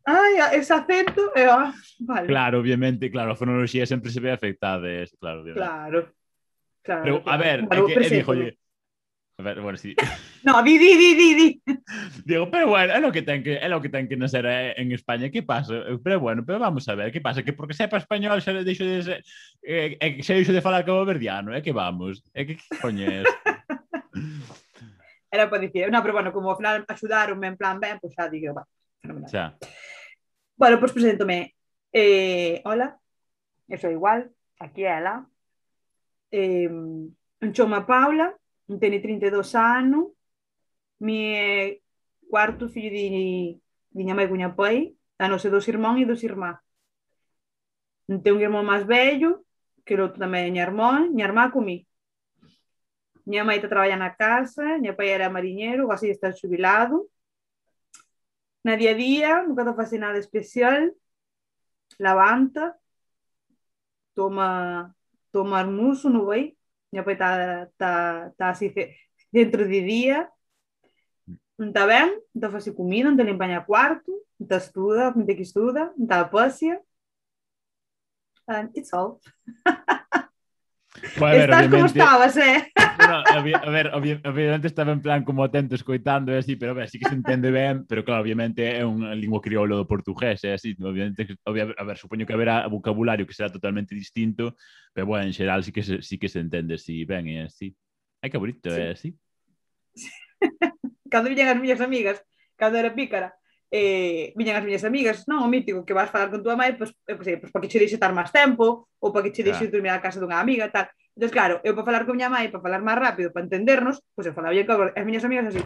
Ai, ese acento... Eh, ah, vale. Claro, obviamente, claro, a fonoloxía sempre se ve afectada, es, claro, obviamente. Claro. Claro, Pero, claro. a ver, claro, é que, é dijo, a ver, bueno, sí. No, di, di, di, di, di. Digo, pero bueno, é lo que ten que, é lo que, ten que nacer eh, en España. Que pasa? Pero bueno, pero vamos a ver, que pasa? Que porque sepa español xa deixo de ser, eh, eh, xa deixo de falar cabo verdiano, é eh, que vamos, é eh, que coñes. Era para dicir, no, pero bueno, como ao final axudaronme en plan ben, pois xa digo, va, fenomenal. Xa. Bueno, pois preséntome. Eh, hola, eu sou igual, aquí é ela. Eh, choma Paula, teño 32 anos, mi cuarto filho de, de minha mãe e pai, a nossa dois irmãos e duas irmãs. Tenho um irmão mais velho, que o outro também é minha irmã, minha irmã comigo. Minha mãe está trabalhando na casa, meu pai era marinheiro, assim está jubilado. Na dia a dia, nunca estou fazendo nada especial. Levanta, toma, toma almoço, não vai? Meu pai está tá, tá assim dentro de dia, da ben, da facer comida, da limpaña quarto, da estuda, da que estuda, da passeia. And it's all. Bueno, a ver, Estás como estabas, eh? No, a ver, obviamente estaba en plan como atento escoitando e así, pero a ver, sí que se entende ben, pero claro, obviamente é unha lingua crioulo do portugués, é así, obviamente, a ver, supoño que haberá vocabulario que será totalmente distinto, pero bueno, en xeral sí que se, sí que se entende si ben eh, e así. Ai, que bonito, sí. Eh, é así. cando viñan as miñas amigas, cando era pícara, eh, viñan as miñas amigas, non, o mítico que vas falar con túa mãe, pois, eu sei, pois para que che deixe estar máis tempo, ou para que che deixe dormir a casa dunha amiga, tal. Entón, claro, eu para falar con miña mãe, para falar máis rápido, para entendernos, pois eu falaba con as miñas amigas así.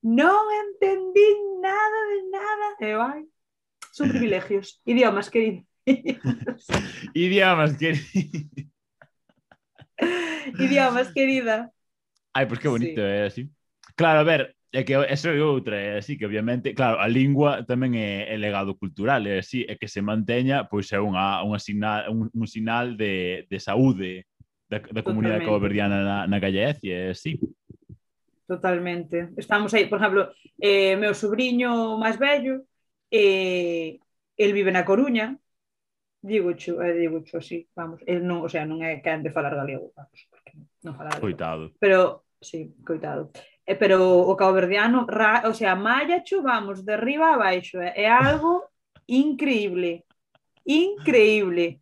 Non entendí nada de nada. E vai, son privilegios, idiomas, querido. idiomas, querido. Idiomas, querida. Ai, pois pues que bonito, sí. é eh, así. Claro, a ver, é que eso é outra, é ¿eh? así que obviamente, claro, a lingua tamén é, é legado cultural, é así, é que se manteña, pois é unha, unha sinal, un, un sinal de, de saúde da, da comunidade caboverdiana na, na gallecia, é así. Totalmente. Estamos aí, por exemplo, eh, meu sobrinho máis vello, eh, el vive na Coruña, digo cho, eh, digo cho así, vamos, el non, o sea, non é quen de falar galego, vamos, porque non falar galego. Coitado. Pero, sí, coitado. Eh, pero o caboverdiano, ra, o sea, malla cho, vamos, de riba a baixo, eh, é algo increíble, increíble.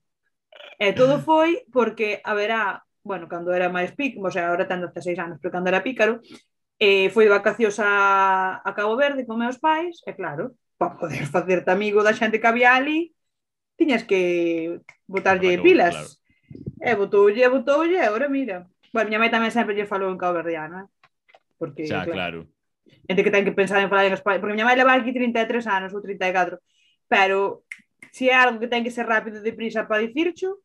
E eh, todo foi porque haberá, bueno, cando era máis pico, o sea, agora ten 16 anos, pero cando era pícaro, eh, foi de vacacións a, a Cabo Verde con meus pais, e claro, para poder facerte amigo da xente que había ali, tiñas que botarlle pilas. Claro. E botoulle, botoulle, agora mira. Bueno, miña mãe tamén sempre lle falou en caboverdiano, eh? Porque, xa, claro. claro. Entre que ten que pensar en falar en español. Porque miña mãe leva aquí 33 anos ou 34. Pero se é algo que ten que ser rápido e deprisa para dicircho,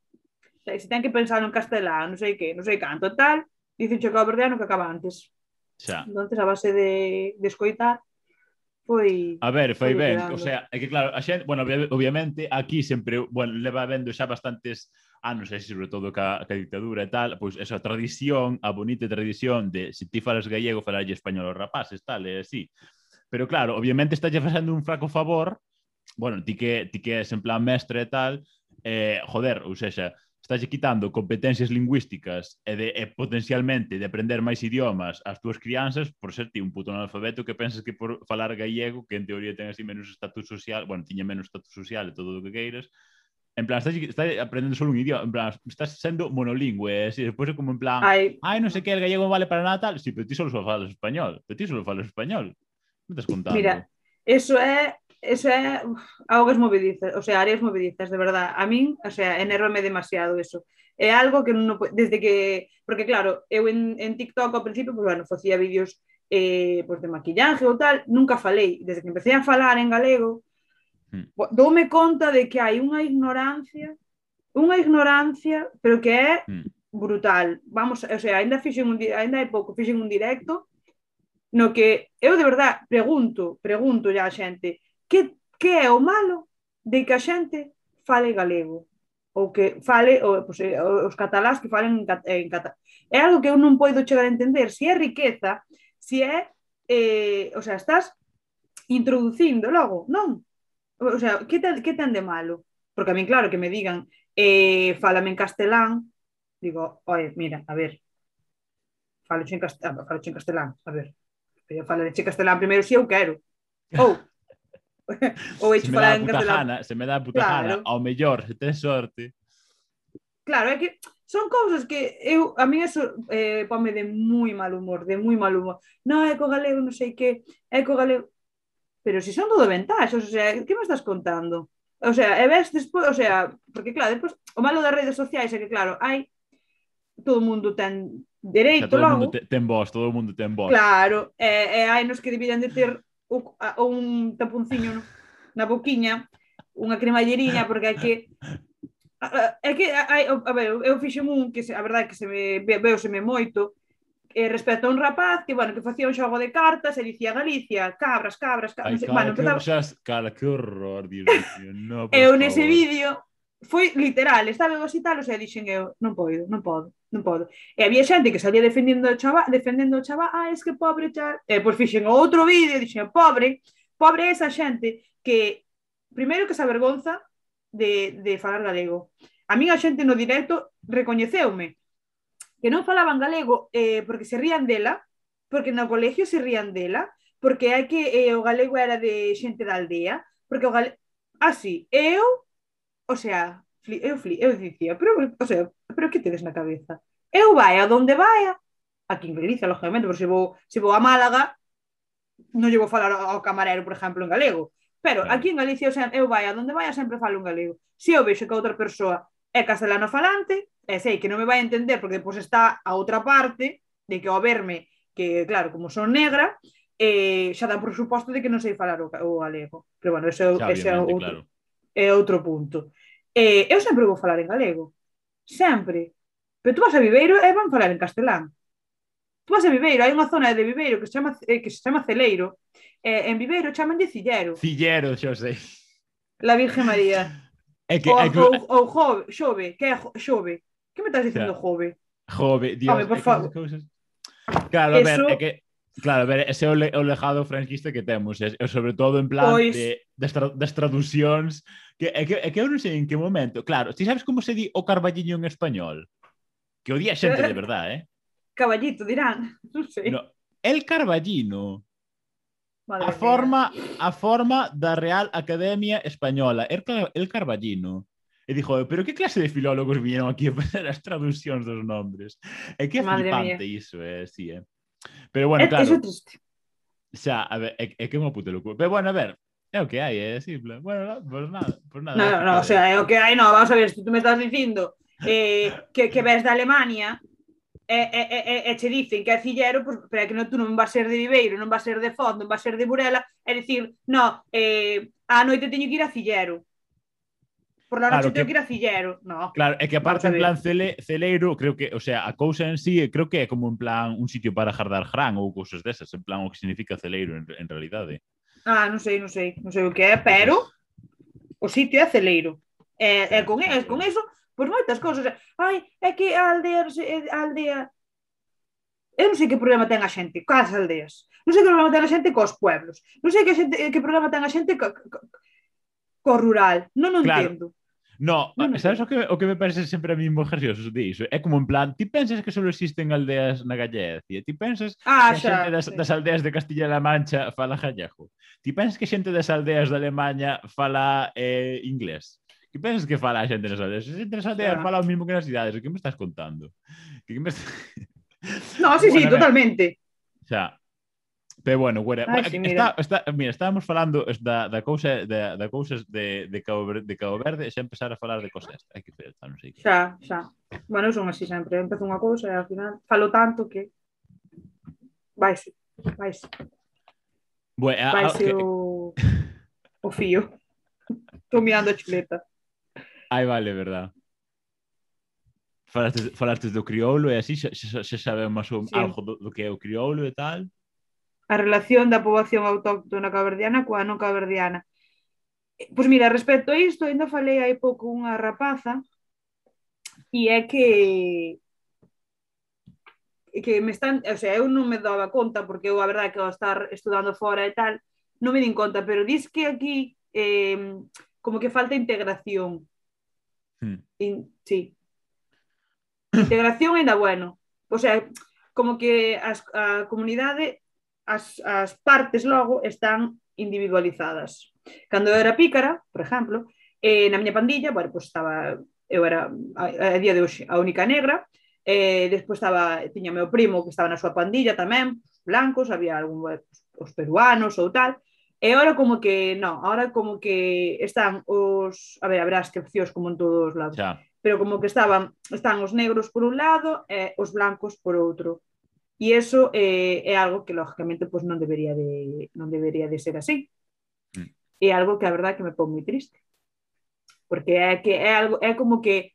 se ten que pensar en castelán, non sei que, non sei canto, tal, dicincho caboverdiano que acaba antes. Xa. Entonces, a base de, de escoitar, foi A ver, foi, foi ben, quedando. o sea, é que claro, a xente, bueno, obviamente aquí sempre, bueno, leva vendo xa bastantes anos, e sobre todo ca, ca dictadura e tal, pois esa tradición, a bonita tradición de se ti falas gallego, falarlle español aos rapaces, tal, e así. Pero claro, obviamente estálle facendo un fraco favor, bueno, ti que, ti que és en plan mestre e tal, eh, joder, ou seja, estálle quitando competencias lingüísticas e, de, e potencialmente de aprender máis idiomas ás túas crianzas por ser ti un puto analfabeto que pensas que por falar gallego, que en teoría ten así menos estatus social, bueno, tiña menos estatus social e todo o que queiras, En plan, estás, estás aprendendo solo un idioma, en plan, estás sendo monolingüe, así, despois é como en plan, ai, ai non sei que, el gallego vale para nada tal, sí, pero ti solo falas español, pero ti solo falas español, me estás contando. Mira, eso é esa é augas movedizas, o sea, áreas movedizas, de verdad. A min, o sea, enervame demasiado eso. É algo que non desde que, porque claro, eu en, en TikTok ao principio, pues, bueno, facía vídeos eh, pues, de maquillaje ou tal, nunca falei, desde que empecé a falar en galego, mm. doume conta de que hai unha ignorancia, unha ignorancia, pero que é mm. brutal. Vamos, o sea, ainda fixen un ainda hai pouco fixen un directo no que eu de verdad pregunto, pregunto ya a xente, que, que é o malo de que a xente fale galego ou que fale ou, pues, eh, os catalás que falen en, en catalán. É algo que eu non poido chegar a entender, se é riqueza, se é, eh, o sea, estás introducindo logo, non? O sea, que ten, que ten de malo? Porque a mí, claro, que me digan eh, falame en castelán, digo, oi, mira, a ver, falo en, castelán, falo en castelán, a ver, eu falo en castelán primeiro se eu quero. Ou, ou eiche para encarcelar. Se me dá puta claro. gana, ao mellor, se ten sorte. Claro, é que son cousas que eu a min eso eh, pome de moi mal humor, de moi mal humor. Non é co galego, non sei que, é co galego. Pero si son todo ventaxas, o sea, que me estás contando? O sea, e ves despois, o sea, porque claro, despois, o malo das redes sociais é que claro, hai todo o mundo ten dereito o sea, todo logo. Mundo te, ten voz, todo o mundo ten voz. Claro, e, e hai nos que dividen de ter o, a, un taponciño no, na boquiña, unha cremalleriña, porque hai que é que hai, a, a ver, eu fixen un que se, a verdade é que se me veoseme moito eh, respecto a un rapaz que, bueno, que facía un xogo de cartas e dicía Galicia, cabras, cabras, cabras. Ai, cara, bueno, que, empezaba... xas, cara, que horror, Dios mío. No, eu nese vídeo foi literal, estaba dos italos e dixen eu, non podo, non podo, non podo. E había xente que salía defendendo o chava, defendendo o chava, ah, es que pobre tal. E pois fixen outro vídeo e dixen, pobre, pobre esa xente que primeiro que se avergonza de, de falar galego. A min a xente no directo recoñeceume que non falaban galego eh, porque se rían dela, porque no colegio se rían dela, porque hai que eh, o galego era de xente da aldea, porque o galego... Así, ah, sí, eu o sea, fli, eu, fli, eu dicía, pero, o sea, pero que tedes na cabeza? Eu vai a donde vai, aquí en Galicia, lógicamente, porque se vou, se vou a Málaga, non llevo falar ao camarero, por exemplo, en galego. Pero aquí en Galicia, o sea, eu vai a donde vai, sempre falo en galego. Se eu vexo que a outra persoa é castelano falante, e sei que non me vai a entender porque depois está a outra parte de que ao verme que, claro, como son negra, eh, xa dan por suposto de que non sei falar o, o galego. Pero bueno, ese, xa, ese é outro. Claro é outro punto. Eh, eu sempre vou falar en galego, sempre. Pero tú vas a Viveiro e van falar en castelán. Tú vas a Viveiro, hai unha zona de Viveiro que se chama, eh, que se chama Celeiro. Eh, en Viveiro chaman de Cillero. Cillero, xo sei. La Virgen María. É que, ou, é que... ou, ou Jove, Xove, que é Xove. Que me estás dicindo Xove? Jove? Jove, Dios, Home, por favor. Cousas... Claro, a ver, Eso... é que Claro, ver, ese é o, le, o legado franquista que temos, e, e sobre todo en plan pois... de, das, tra, das traducións, que, é que, é que eu non sei en que momento, claro, ti sabes como se di o carballiño en español? Que o di a xente de verdad, eh? Caballito, dirán, non sei. No, el carballino Madre a mía. forma a forma da Real Academia Española, el, el Carballino. E dixo, pero que clase de filólogos viñeron aquí a fazer as traducións dos nombres? É que é Madre flipante iso, é, eh? sí, é. Eh? Pero bueno, é, claro. Eso triste. Xa, a ver, é, é que é unha puta locura. Pero bueno, a ver, é o que hai, é simple. Bueno, no, pues nada, pues nada. No, no, o sea, é o que hai, no, vamos a ver, se tú me estás dicindo eh, que, que ves da Alemania, e, e, e, e che dicen que é Cillero, pues, pero é que non, tú non vas ser de Viveiro, non vas ser de Foz, non vas ser de Burela, é dicir, no, eh, ah, a noite teño que ir a Cillero por la noche claro, que, que ir a Cillero. No. Claro, é que aparte en plan cele, celeiro, creo que, o sea, a cousa en sí, eh, creo que é como en plan un sitio para jardar gran ou cousas desas, en plan o que significa celeiro en, en realidade. Ah, non sei, non sei, non sei o que é, pero o sitio é celeiro. E, e con, e, con eso, pois moitas cousas. Ai, é que a aldea, a aldea Eu non sei que problema ten a xente coas aldeas. Non sei que problema ten a xente cos pueblos. Non sei que, xente, que problema ten a xente co, co, co rural. Non o claro. entendo. No, no, sabes o que, o que me parece sempre a mí moi gracioso diso? É como en plan, ti pensas que só existen aldeas na Gallecia? Ti pensas ah, que xa, a xente das, sí. das aldeas de Castilla-La Mancha fala gallego? Ti pensas que xente das aldeas de Alemanha fala eh, inglés? Que pensas que fala a xente nas aldeas? A xente nas aldeas fala o mismo que nas cidades. O que me estás contando? Que que me... no, sí, bueno, sí, totalmente. O sea, Pero bueno, güera, Ai, sí, mira. Está, está, mira, estábamos falando da, da cousa da, da cousas de, de, Cabo, de Cabo Verde e xa empezar a falar de cosas. Hai que pensar, non sei que. Xa, xa. Bueno, son así sempre. Empezo unha cousa e ao final falo tanto que vaise, vaise. Bueno, vaise okay. o, o fío. Estou mirando a chuleta. Ai, vale, verdad. Falaste, falaste do crioulo e así xa, xa, xa sabemos sí. algo do, do que é o crioulo e tal a relación da poboación autóctona caberdiana coa non caberdiana. Pois mira, respecto a isto, ainda falei hai pouco unha rapaza e é que que me están, o sea, eu non me daba conta porque eu a verdade que ao estar estudando fora e tal, non me din conta, pero dis que aquí eh, como que falta integración. Hmm. In, sí. Integración ainda bueno. O sea, como que as, a comunidade as, as partes logo están individualizadas. Cando eu era pícara, por exemplo, eh, na miña pandilla, bueno, pois estaba, eu era a, a día de hoxe a única negra, eh, despois estaba, tiña meu primo que estaba na súa pandilla tamén, blancos, había algún, os peruanos ou tal, E agora como que, non, agora como que están os, a ver, habrá excepcións como en todos os lados. Ya. Pero como que estaban, están os negros por un lado e os blancos por outro. E eso eh, é algo que lógicamente pues, non debería de non debería de ser así. Mm. É algo que a verdade que me pon moi triste. Porque é que é algo é como que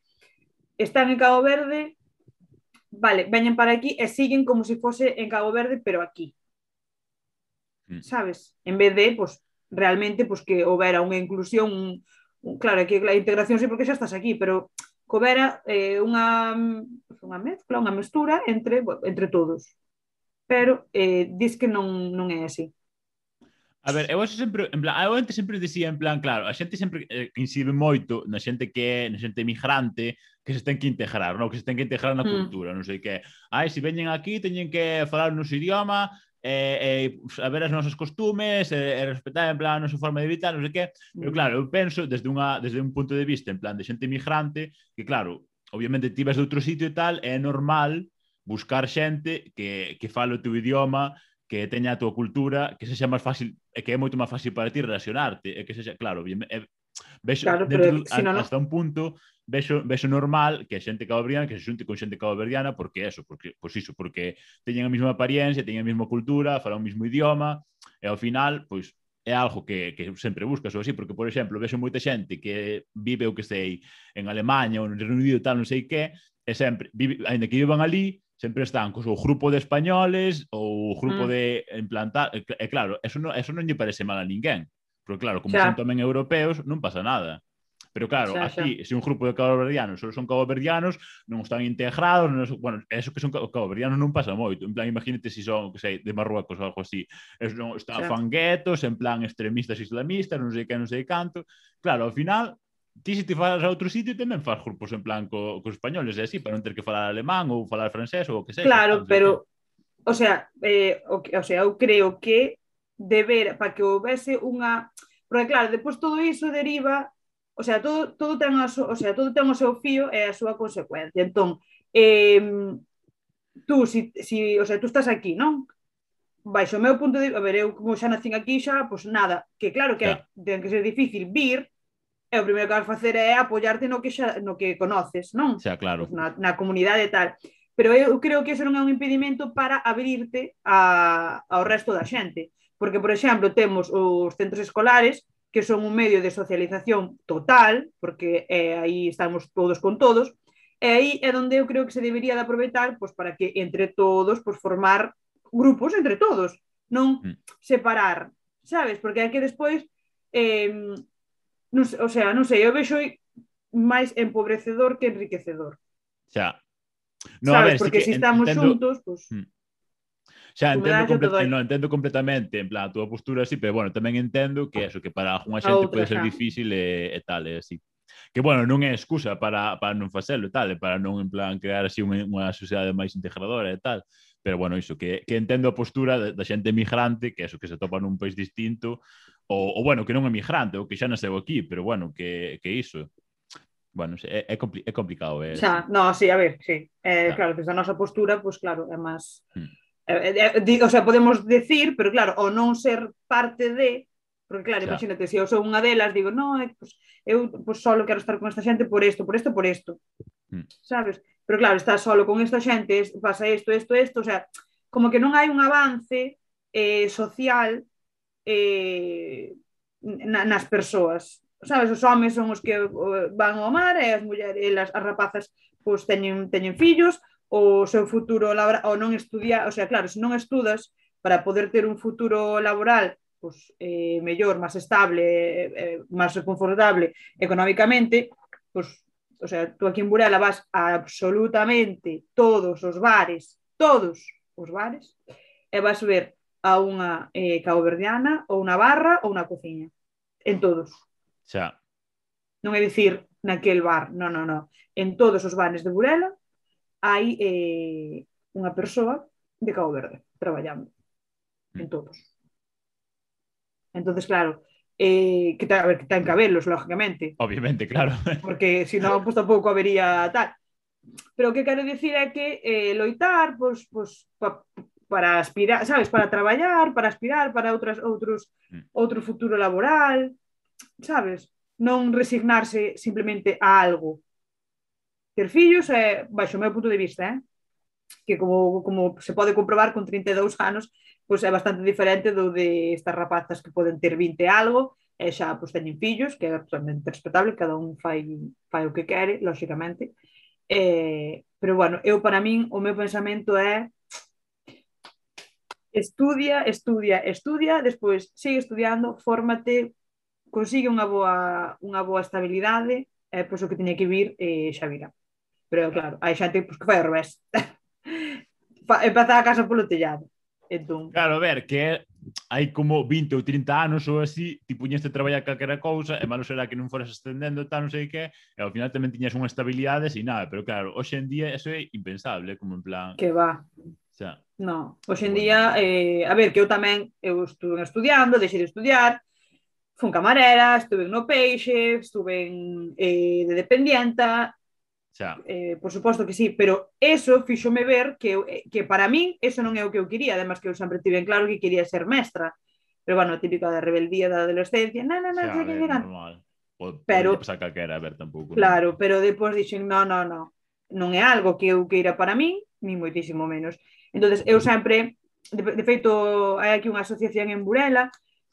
están en Cabo Verde, vale, veñen para aquí e siguen como se fose en Cabo Verde, pero aquí. Mm. Sabes? En vez de, pues, realmente, pues, que houbera unha inclusión, un, un, claro, que a integración sí porque xa estás aquí, pero cobera eh, unha, unha mezcla, unha mestura entre, entre todos. Pero eh, diz que non, non é así. A ver, eu sempre, en plan, eu antes sempre dicía en plan, claro, a xente sempre eh, incide moito na xente que é, na xente migrante, que se ten que integrar, non? Que se ten que integrar na hmm. cultura, mm. non sei que. Ai, se veñen aquí, teñen que falar nos idioma, eh, e saber as nosas costumes, e respetar en plan a nosa forma de vida, non sei que, pero mm. claro, eu penso desde, unha, desde un punto de vista en plan de xente migrante, que claro, obviamente ti vas de outro sitio e tal, é normal buscar xente que, que fale o teu idioma, que teña a tua cultura, que sexa máis fácil, e que é moito máis fácil para ti relacionarte, e que sexa, claro, é, vexo claro, dentro, pero, a, sino, hasta un punto vexo, vexo normal que a xente caboverdiana que se xunte con xente caboverdiana porque eso, porque pois iso, porque teñen a mesma apariencia, teñen a mesma cultura, falan o mesmo idioma, e ao final, pois é algo que, que sempre buscas ou así, porque, por exemplo, vexo moita xente que vive o que sei en Alemanha ou no Reino Unido tal, non sei que, e sempre, vive, ainda que vivan ali, sempre están cos o grupo de españoles ou o grupo mm. de implantar, e claro, eso non, eso non lle parece mal a ninguén, porque claro, como claro. son tamén europeos, non pasa nada. Pero claro, xa, xa. aquí, se un grupo de caboverdianos só son caboverdianos, non están integrados, non, bueno, eso que son caboverdianos non pasa moito. En plan, imagínate se si son, que sei, de Marruecos ou algo así. Es, non, está xa. fanguetos, en plan extremistas islamistas, non sei que, non sei canto. Claro, ao final, ti se te falas a outro sitio tamén faz grupos en plan co, cos españoles, e así, para non ter que falar alemán ou falar francés ou o que sei. Claro, entonces, pero, o sea, eh, o, o sea, eu creo que deber para que houvese unha Porque claro, depois todo iso deriva O sea, todo, todo, ten, a, o sea, todo ten o seu fío e a súa consecuencia. Entón, eh, tú, si, si, o sea, tú estás aquí, non? Baixo o meu punto de... A ver, eu como xa nacín aquí xa, pois pues nada, que claro que yeah. ten que ser difícil vir, e o primeiro que vas facer é apoiarte no que xa, no que conoces, non? Xa, claro. Pues na, na comunidade e tal. Pero eu creo que eso non é un impedimento para abrirte a, ao resto da xente. Porque, por exemplo, temos os centros escolares que son un medio de socialización total, porque eh, aí estamos todos con todos, e aí é onde eu creo que se debería de aproveitar pois, para que entre todos pois, formar grupos entre todos, non mm. separar, sabes? Porque hai que despois, eh, non, o sea, non sei, eu vexo máis empobrecedor que enriquecedor. Xa. No, sabes? a ver, Porque se si estamos entendo... xuntos, pois... Pues... Mm. Xa entendo, comple... Doy... no, entendo completamente, en plan, a túa postura así, pero bueno, tamén entendo que eso que para algunha xente outra, pode ser xa. difícil e, e tal, eh, e así. Que bueno, non é excusa para, para non facelo e tal, e para non en plan crear así unha, unha sociedade máis integradora e tal, pero bueno, iso, que, que entendo a postura da, da xente migrante, que eso que se topa nun país distinto, ou, ou bueno, que non é migrante, ou que xa nasceu aquí, pero bueno, que, que iso, bueno, é, é, compli é complicado. É, xa, no, sí, a ver, sí. Eh, claro. claro, desde a nosa postura, pois pues, claro, é máis... Hmm. Eh, eh, eh, o sea, podemos decir, pero claro, o non ser parte de, porque claro, claro. imagínate, se eu sou unha delas, digo, no, pues, eu pues, solo quero estar con esta xente por isto, por isto, por isto. Mm. Sabes? Pero claro, estás solo con esta xente, pasa isto, isto, isto, o sea, como que non hai un avance eh, social eh, na, nas persoas. Sabes, os homes son os que van ao mar e as mulleres, e as, as rapazas pois, teñen, teñen fillos, o seu futuro laboral ou non estudiar, o sea, claro, se non estudas para poder ter un futuro laboral pues, eh, mellor, máis estable, eh, eh máis confortable económicamente, pues, o sea, tú aquí en Burela vas a absolutamente todos os bares, todos os bares, e vas ver a unha eh, caoverdiana ou unha barra ou unha cociña. En todos. Xa. Non é dicir naquel bar, non, non, non. En todos os bares de Burela hai eh, unha persoa de Cabo Verde traballando en mm. todos. Entonces, claro, eh, que ta, a ver, que ten cabelos, lógicamente. Obviamente, claro. Porque se non, pues, tampouco habería tal. Pero o que quero dicir é que eh, loitar, pois, pues, pois, pues, pa, para aspirar, sabes, para traballar, para aspirar para outras outros mm. outro futuro laboral, sabes? Non resignarse simplemente a algo, Ter fillos, é, eh, baixo o meu punto de vista, eh? que como, como se pode comprobar con 32 anos, pois é bastante diferente do de estas rapazas que poden ter 20 e algo, e xa pois, teñen fillos, que é absolutamente respetable, cada un fai, fai o que quere, lóxicamente. Eh, pero bueno, eu para min o meu pensamento é estudia, estudia, estudia, despois sigue estudiando, fórmate, consigue unha boa, unha boa estabilidade, eh, pois o que teña que vir eh, xa virá. Pero claro, hai xente pues, que fai ao revés. Empezar a casa polo tellado. Entón... Claro, a ver, que hai como 20 ou 30 anos ou así, ti puñeste a traballar calquera cousa, e malo será que non foras ascendendo tal, non sei que, e ao final tamén tiñas unha estabilidade e nada, pero claro, hoxe en día eso é impensable, como en plan... Que va. Xa. No, hoxe en día, eh, a ver, que eu tamén eu estuve estudiando, deixei de estudiar, fun camarera, estuve no peixe, estuve en, eh, de dependienta, Xa. Eh, por suposto que sí, pero eso fíxome ver que, eh, que para min eso non é o que eu quería, además que eu sempre tive en claro que quería ser mestra. Pero bueno, típico da rebeldía da adolescencia, na, na, na, xa, xa, xa, normal. O, pero, pasar calquera, a ver, tampouco. Claro, pero depois dixen, no, no, no, non é algo que eu queira para min, ni moitísimo menos. entonces eu sempre, de, de feito, hai aquí unha asociación en Burela,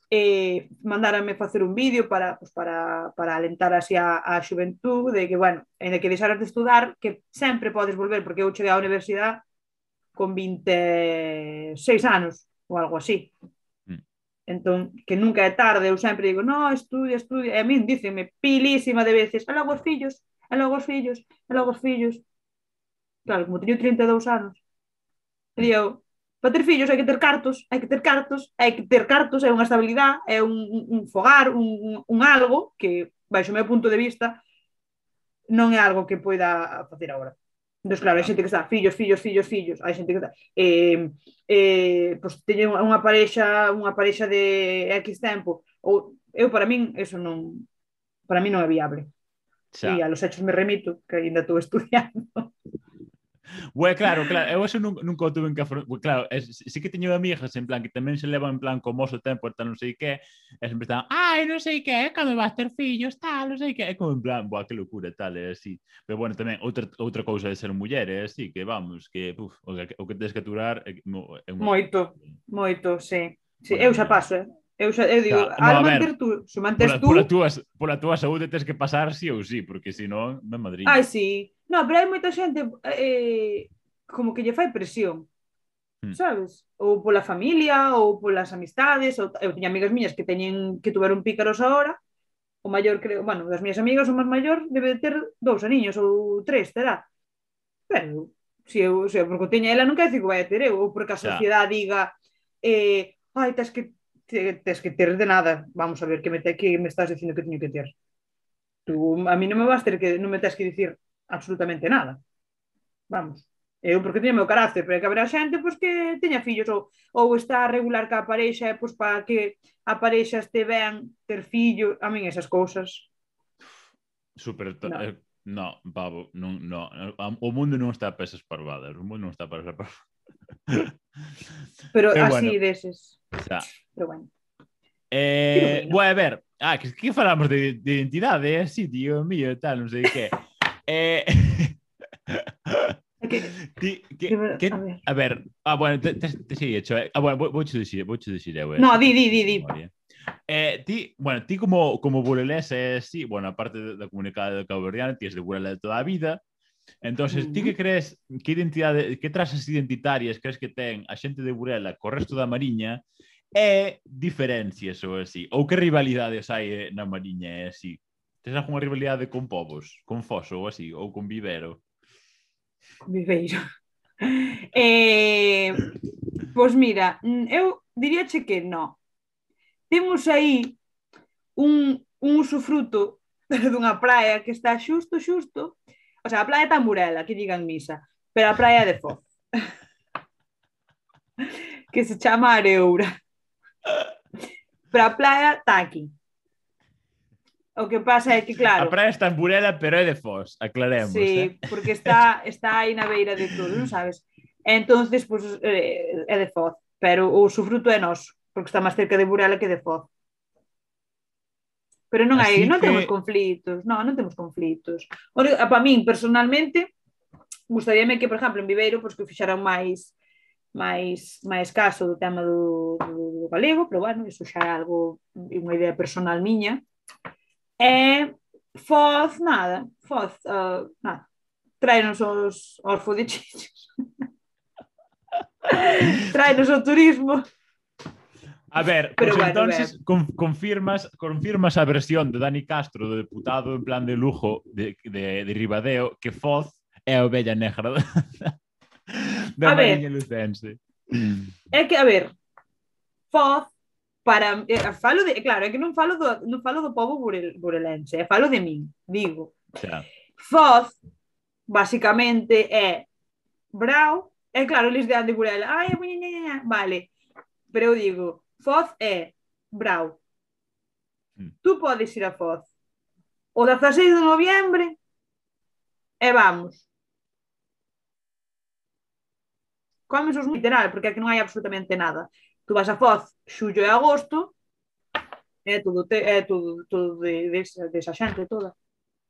eh, mandárame facer un vídeo para, pues, para, para alentar así a, a xuventud de que, bueno, en que deixaras de estudar, que sempre podes volver, porque eu cheguei á universidade con 26 anos ou algo así. Mm. Entón, que nunca é tarde, eu sempre digo, no, estudia, estudia, e a min dícenme pilísima de veces, e logo os fillos, e logo os fillos, e logo os fillos. Claro, como teño 32 anos, e digo, para ter fillos hai que ter cartos, hai que ter cartos, hai que ter cartos, é unha estabilidade, é un, un fogar, un, un algo que, baixo o meu punto de vista, non é algo que poida facer agora. Entón, claro, hai xente que está, fillos, fillos, fillos, fillos, hai xente que está, eh, eh, pois teñen unha parexa, unha parexa de X tempo, ou eu para min eso non para min non é viable. Xa. E a los hechos me remito, que ainda estou estudiando. Bueno, claro, claro, eu eso nunca, nunca o tuve que afrontar. Claro, é, sí que teño amigas en plan que tamén se levan en plan como oso tempo, tal non sei que, e sempre están, ai, non sei que, cando vas ter fillos, tal, non sei que, é como en plan, boa, que locura, tal, é así. Pero bueno, tamén outra, outra cousa de ser muller, é así, que vamos, que, puf, o que, o que tens que aturar é, é un... Moito, moito, sí. sí bueno, eu xa paso, eh? Eu xa eu digo, Ta, no, manter tú, se mantes pola, tú... Pola túa, pola túa saúde tes que pasar sí ou sí, porque se non, me Madrid. Ai, sí. No, pero hai moita xente eh, como que lle fai presión. Hmm. Sabes? Ou pola familia, ou polas amistades, ou eu tiña amigas miñas que teñen que tuveron pícaros agora, o maior creo, bueno, das miñas amigas o máis maior debe de ter dous aniños ou tres, terá. Pero se eu, se eu porque teña ela non quer dicir que vai a ter eu, ou porque a sociedade diga eh, ai, tens que tes que ter de nada. Vamos a ver, que me, te, que me estás dicindo que teño que ter? Tú, a mí non me vas ter que, non me tes que dicir absolutamente nada. Vamos. Eu porque teño meu carácter, pero que haberá xente pois, que teña fillos ou, ou está a regular pois, que a parexa e pois, para que a parexa este ben ter fillo, a min esas cousas. Super, no. Eh, no, pavo, non, no. O mundo non está para esas parvadas, o mundo non está para esas parvadas. Pero Pero así bueno. deses. Xa. Pero bueno. Eh, bueno, a ver, ah, que, que falamos de, de identidade, eh? así, tío mío, tal, non sei que. eh... que, que, que, que, a ver, ah, bueno, te, te, te sigue hecho, eh? ah, bueno, vou, vou che dicir, vou che dicir, eh, no, di, di, di, di. Eh, ti, bueno, ti como, como burelés, eh, sí, bueno, aparte da comunicada de Cabo Verdeano, ti és de Burelés toda a vida, Entonces, ti que crees que identidade, que trazas identitarias crees que ten a xente de Burela co resto da Mariña e diferencias ou así? Ou que rivalidades hai eh, na Mariña e así? Tens alguma rivalidade con povos? Con Foso ou así? Ou con Vivero? Viveiro. Eh, pois mira, eu diríache que non. Temos aí un, un usufruto dunha praia que está xusto, xusto, O sea, a praia está Burela, que digan misa, pero a praia de Foz. que se chama Areoura. Pero a praia está aquí. O que pasa é que, claro... A praia está en Burela, pero é de Foz, aclaremos. Sí, eh? porque está, está aí na beira de todo, non sabes? Entonces, pues, eh, é de Foz, pero o sufruto é noso, porque está máis cerca de Burela que de Foz. Pero non Así hai, non que... temos conflitos, non, non temos conflitos. Para min, personalmente, gustaríame que, por exemplo, en Viveiro, pois que fixaran máis máis máis caso do tema do, do, do galego, pero bueno, iso xa é algo unha idea personal miña. E Foz, nada, Foz, uh, nada. Traenos os, os fodichichos. Traenos o turismo. A ver, Pero pues bueno, entonces ver. Con, confirmas, confirmas a versión de Dani Castro, do deputado en plan de lujo de, de, de Ribadeo, que Foz é a ovella negra da, da a Mariña Lucense. É que, a ver, Foz para eh, falo de, claro, é que non falo do, non falo do povo burel, burelense, eh, falo de min, digo. Xa. Foz basicamente é brau, é claro, eles de Burela, ai, a miña, vale, pero eu digo, Foz é Brau. Mm. Tú podes ir a Foz. O 16 de noviembre e vamos. Comes os literal, porque aquí non hai absolutamente nada. Tú vas a Foz xullo e agosto, é todo, é todo, todo de, de, desa de xente toda.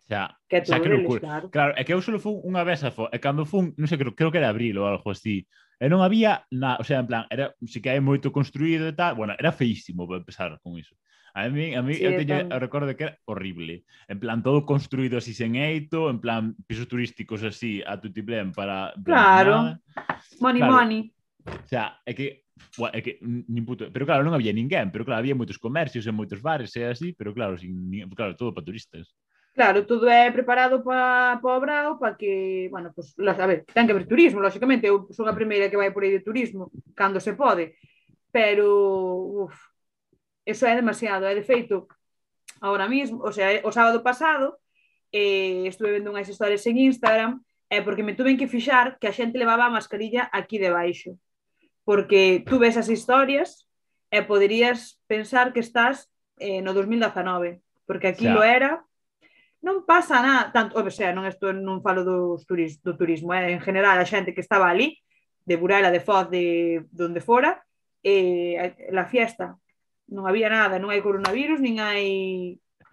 Xa, que xa que locura. Claro. claro, é que eu solo fun unha vez a fo, e cando fun, non sei, creo, creo que era abril ou algo así, e non había, na, o sea, en plan, era, si que hai moito construído e tal, bueno, era feísimo para empezar con iso. A mí, a mí sí, eu teño o recordo que era horrible. En plan, todo construído así sen eito, en plan, pisos turísticos así a tutiplén para... Claro. Money, claro. money. O sea, é que Bueno, é que, nin puto, pero claro, non había ninguén, pero claro, había moitos comercios e moitos bares e así, pero claro, sin, claro, todo para turistas. Claro, todo é preparado para pa o Brao, para que, bueno, pues, a ver, ten que haber turismo, lógicamente, eu son a primeira que vai por aí de turismo, cando se pode, pero, uf, eso é demasiado, é de feito, ahora mismo, o sea, o sábado pasado, eh, estuve vendo unhas historias en Instagram, é eh, porque me tuven que fixar que a xente levaba a mascarilla aquí debaixo, porque tú ves as historias e eh, poderías pensar que estás eh, no 2019, porque aquí o sea, lo era, non pasa nada, tanto, o sea, non estou non falo dos turis, do turismo, eh, en general a xente que estaba ali, de Burela, de Foz, de donde fora, eh, la fiesta, non había nada, non hai coronavirus, nin hai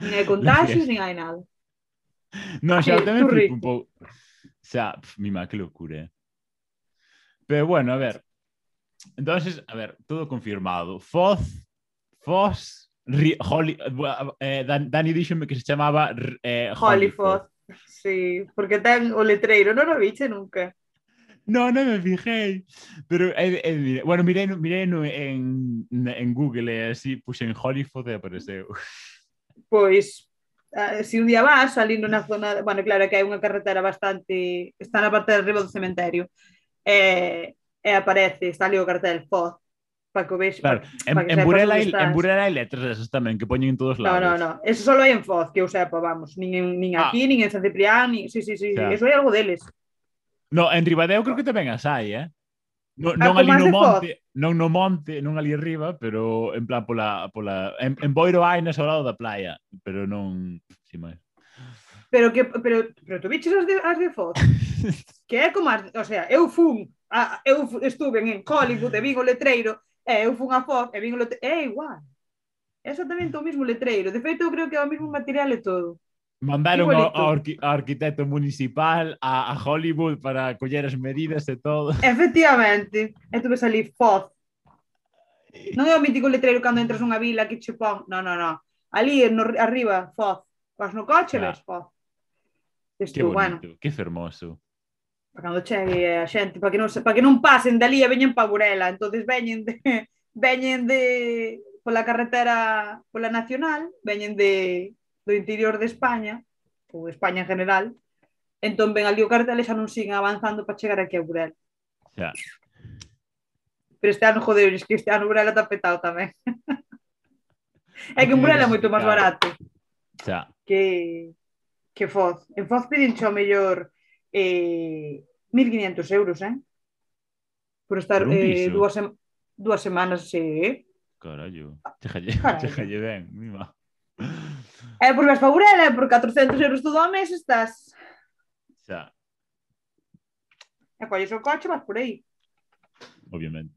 nin hai contagios, nin hai nada. No, xa sí, tamén flipo un pouco. O sea, pf, mima, que locura, eh? Pero bueno, a ver. Entonces, a ver, todo confirmado. Foz, Foz, Holly, eh, Dani díxome que se chamaba eh, Hollyford. Sí, porque ten o letreiro, non o viche nunca. No, non me fijei. Pero, eh, eh, mire, bueno, mirei, mirei no, en, en Google e eh, así puxen Hollyford e apareceu. Pois, uh, eh, se un día vas salindo na zona... De, bueno, claro, que hai unha carretera bastante... Está na parte de arriba do cementerio. E, eh, e aparece, sale o cartel Foz para que o vexe. Claro. Pa, pa que en, Burela hai, en Burela hai letras esas tamén que poñen en todos lados. No, no, no. Eso só hai en Foz, que eu sepa, vamos. Nin, en, nin ah. aquí, ah. nin en San Ciprián, nin... Sí, sí, sí. Claro. Eso é algo deles. No, en Ribadeo creo que tamén as hai, eh? No, ah, non, non ali no monte, Foz. non no monte, non ali arriba, pero en plan pola... pola en, en Boiro hai nese lado da playa, pero non... Si máis. Pero que pero, pero tu biches as de, as de Foz? que é como... As, o sea, eu fun... A, eu estuve en Hollywood, de Vigo Letreiro, E eu fun a Fox e vin o letreiro. É igual. É exactamente mm. o mismo letreiro. De feito, eu creo que é o mismo material e todo. Mandaron ao, ao arqui, arquitecto municipal a, a Hollywood para coller as medidas e todo. Efectivamente. E tu ves ali Foz. Eh. Non é o mítico letreiro cando entras nunha vila que che pon. Non, non, non. Ali no, arriba, Foz. Vas no coche, claro. ves Foz. Desto, que bonito, bueno. que fermoso para cando chegue eh, a xente, para que non, para que non pasen dali e veñen pa Burela, entonces veñen de, veñen de pola carretera pola nacional, veñen de, do interior de España, ou España en general, entón ven ali o cartel e xa non siguen avanzando para chegar aquí a Burela. Xa. Yeah. Pero este ano, joder, es que este ano Burela está petado tamén. é que en Burela é moito máis barato. Xa. Yeah. Que, que Foz. En Foz pedincho o mellor eh, 1.500 euros, eh? Por estar por eh, dúas, sem dúas semanas, eh? Carallo, chejalle, chejalle ben, mima. E eh, por vas favorela, por 400 euros todo o mes estás... Xa. E colles o coche, vas por aí. Obviamente.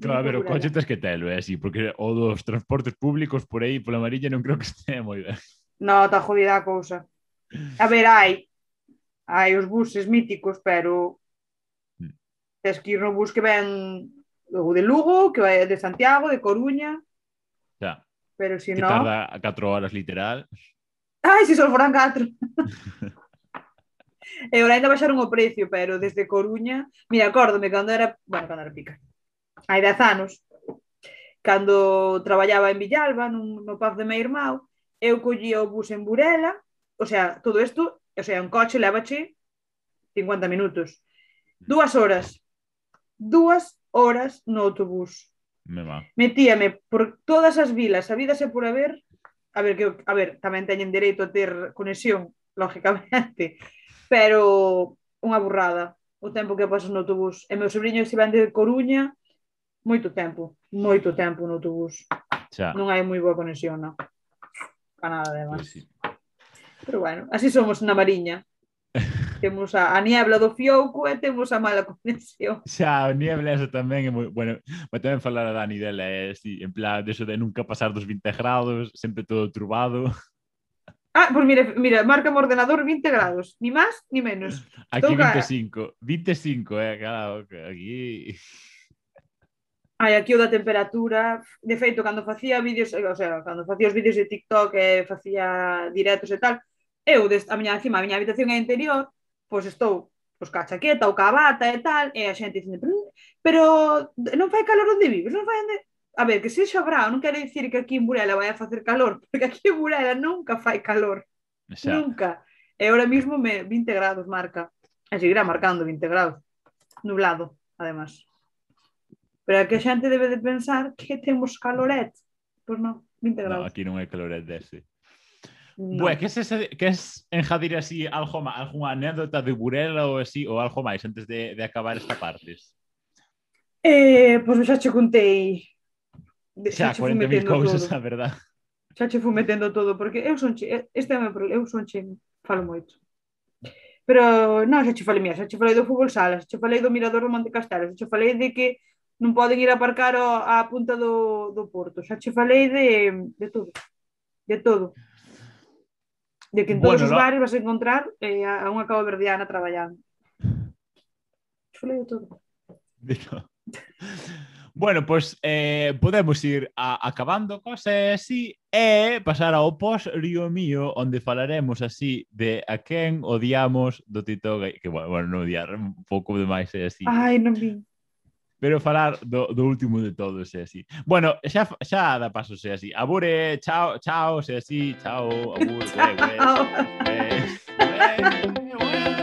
Claro, a ver, o coche tens que telo, é así, porque o dos transportes públicos por aí, pola amarilla, non creo que este moi ben. No, está jodida a cousa. A ver, hai hai os buses míticos, pero hmm. tes que ir no bus que ven o de Lugo, que vai de Santiago, de Coruña. Xa. Pero se si non... tarda 4 horas literal. Ai, se si só foran 4. e ora ainda baixaron o precio, pero desde Coruña... Mira, acórdome, cando era... Bueno, cando era pica. Hai 10 anos. Cando traballaba en Villalba, nun, no paz de Meirmao, eu collía o bus en Burela, o sea, todo isto o sea, un coche levache 50 minutos. Mm. Dúas horas. Dúas horas no autobús. Me va. Metíame por todas as vilas, habidas e por haber, a ver que a ver, tamén teñen dereito a ter conexión, lógicamente, pero unha burrada o tempo que pasas no autobús. E meu sobrinho se estiven de Coruña moito tempo, moito tempo no autobús. Xa. Non hai moi boa conexión, non. Para nada, además. Pues sí. Pero bueno, así somos na Mariña. Temos a, a niebla do Fiouco e temos a mala conexión. Xa, a niebla eso tamén é moi... Bueno, mas tamén falar a Dani dela, é, sí, en plan, deso de nunca pasar dos 20 grados, sempre todo turbado. Ah, pois pues mira, mira, marca o ordenador 20 grados, ni máis ni menos. Aquí Toca... 25, 25, eh, claro, aquí... Ai, aquí o da temperatura, de feito, cando facía vídeos, o sea, cando facía os vídeos de TikTok e eh, facía directos e tal, eu des, a miña encima, a miña habitación é interior, pois estou pois ca chaqueta ou ca bata e tal, e a xente dicendo, pero non fai calor onde vives, non fai onde... A ver, que se xabrao, non quero dicir que aquí en Burela vai a facer calor, porque aquí en Burela nunca fai calor. Xa. Nunca. E ahora mismo me 20 grados marca. E seguirá marcando 20 grados. Nublado, además. Pero a que a xente debe de pensar que temos caloret. Pois non, 20 grados. No, aquí non é caloret dese. Bueno, que, es ese, que es enjadir así algo máis, alguna anécdota de Burela ou así, ou algo máis antes de, de acabar esta parte? Eh, pois pues, xa che contei xa, xa 40.000 cousas, todo. a verdad. Xa che fui metendo todo, porque eu son che, este é o meu problema, eu son che, falo moito. Pero non, xa che falei mía, xa che falei do fútbol sala, xa che falei do mirador do Monte Castelo, xa che falei de que non poden ir a aparcar a punta do, do Porto. Xa che falei de, de todo. De todo de que en todos bueno, os no... bares vas a encontrar eh, a unha cabo verdiana traballando. Chulei de todo. Digo. Bueno, pois pues, eh, podemos ir a, acabando cosas así e pasar ao pos Río Mío onde falaremos así de a quen odiamos do Tito Gay que bueno, bueno non odiar, un pouco demais é así. Ai, non vi. Pero falar do, do último de todos é así. Bueno, xa, xa da paso é así. Abure, chao, chao, é así, chao, abur, güey, güey, güey, güey.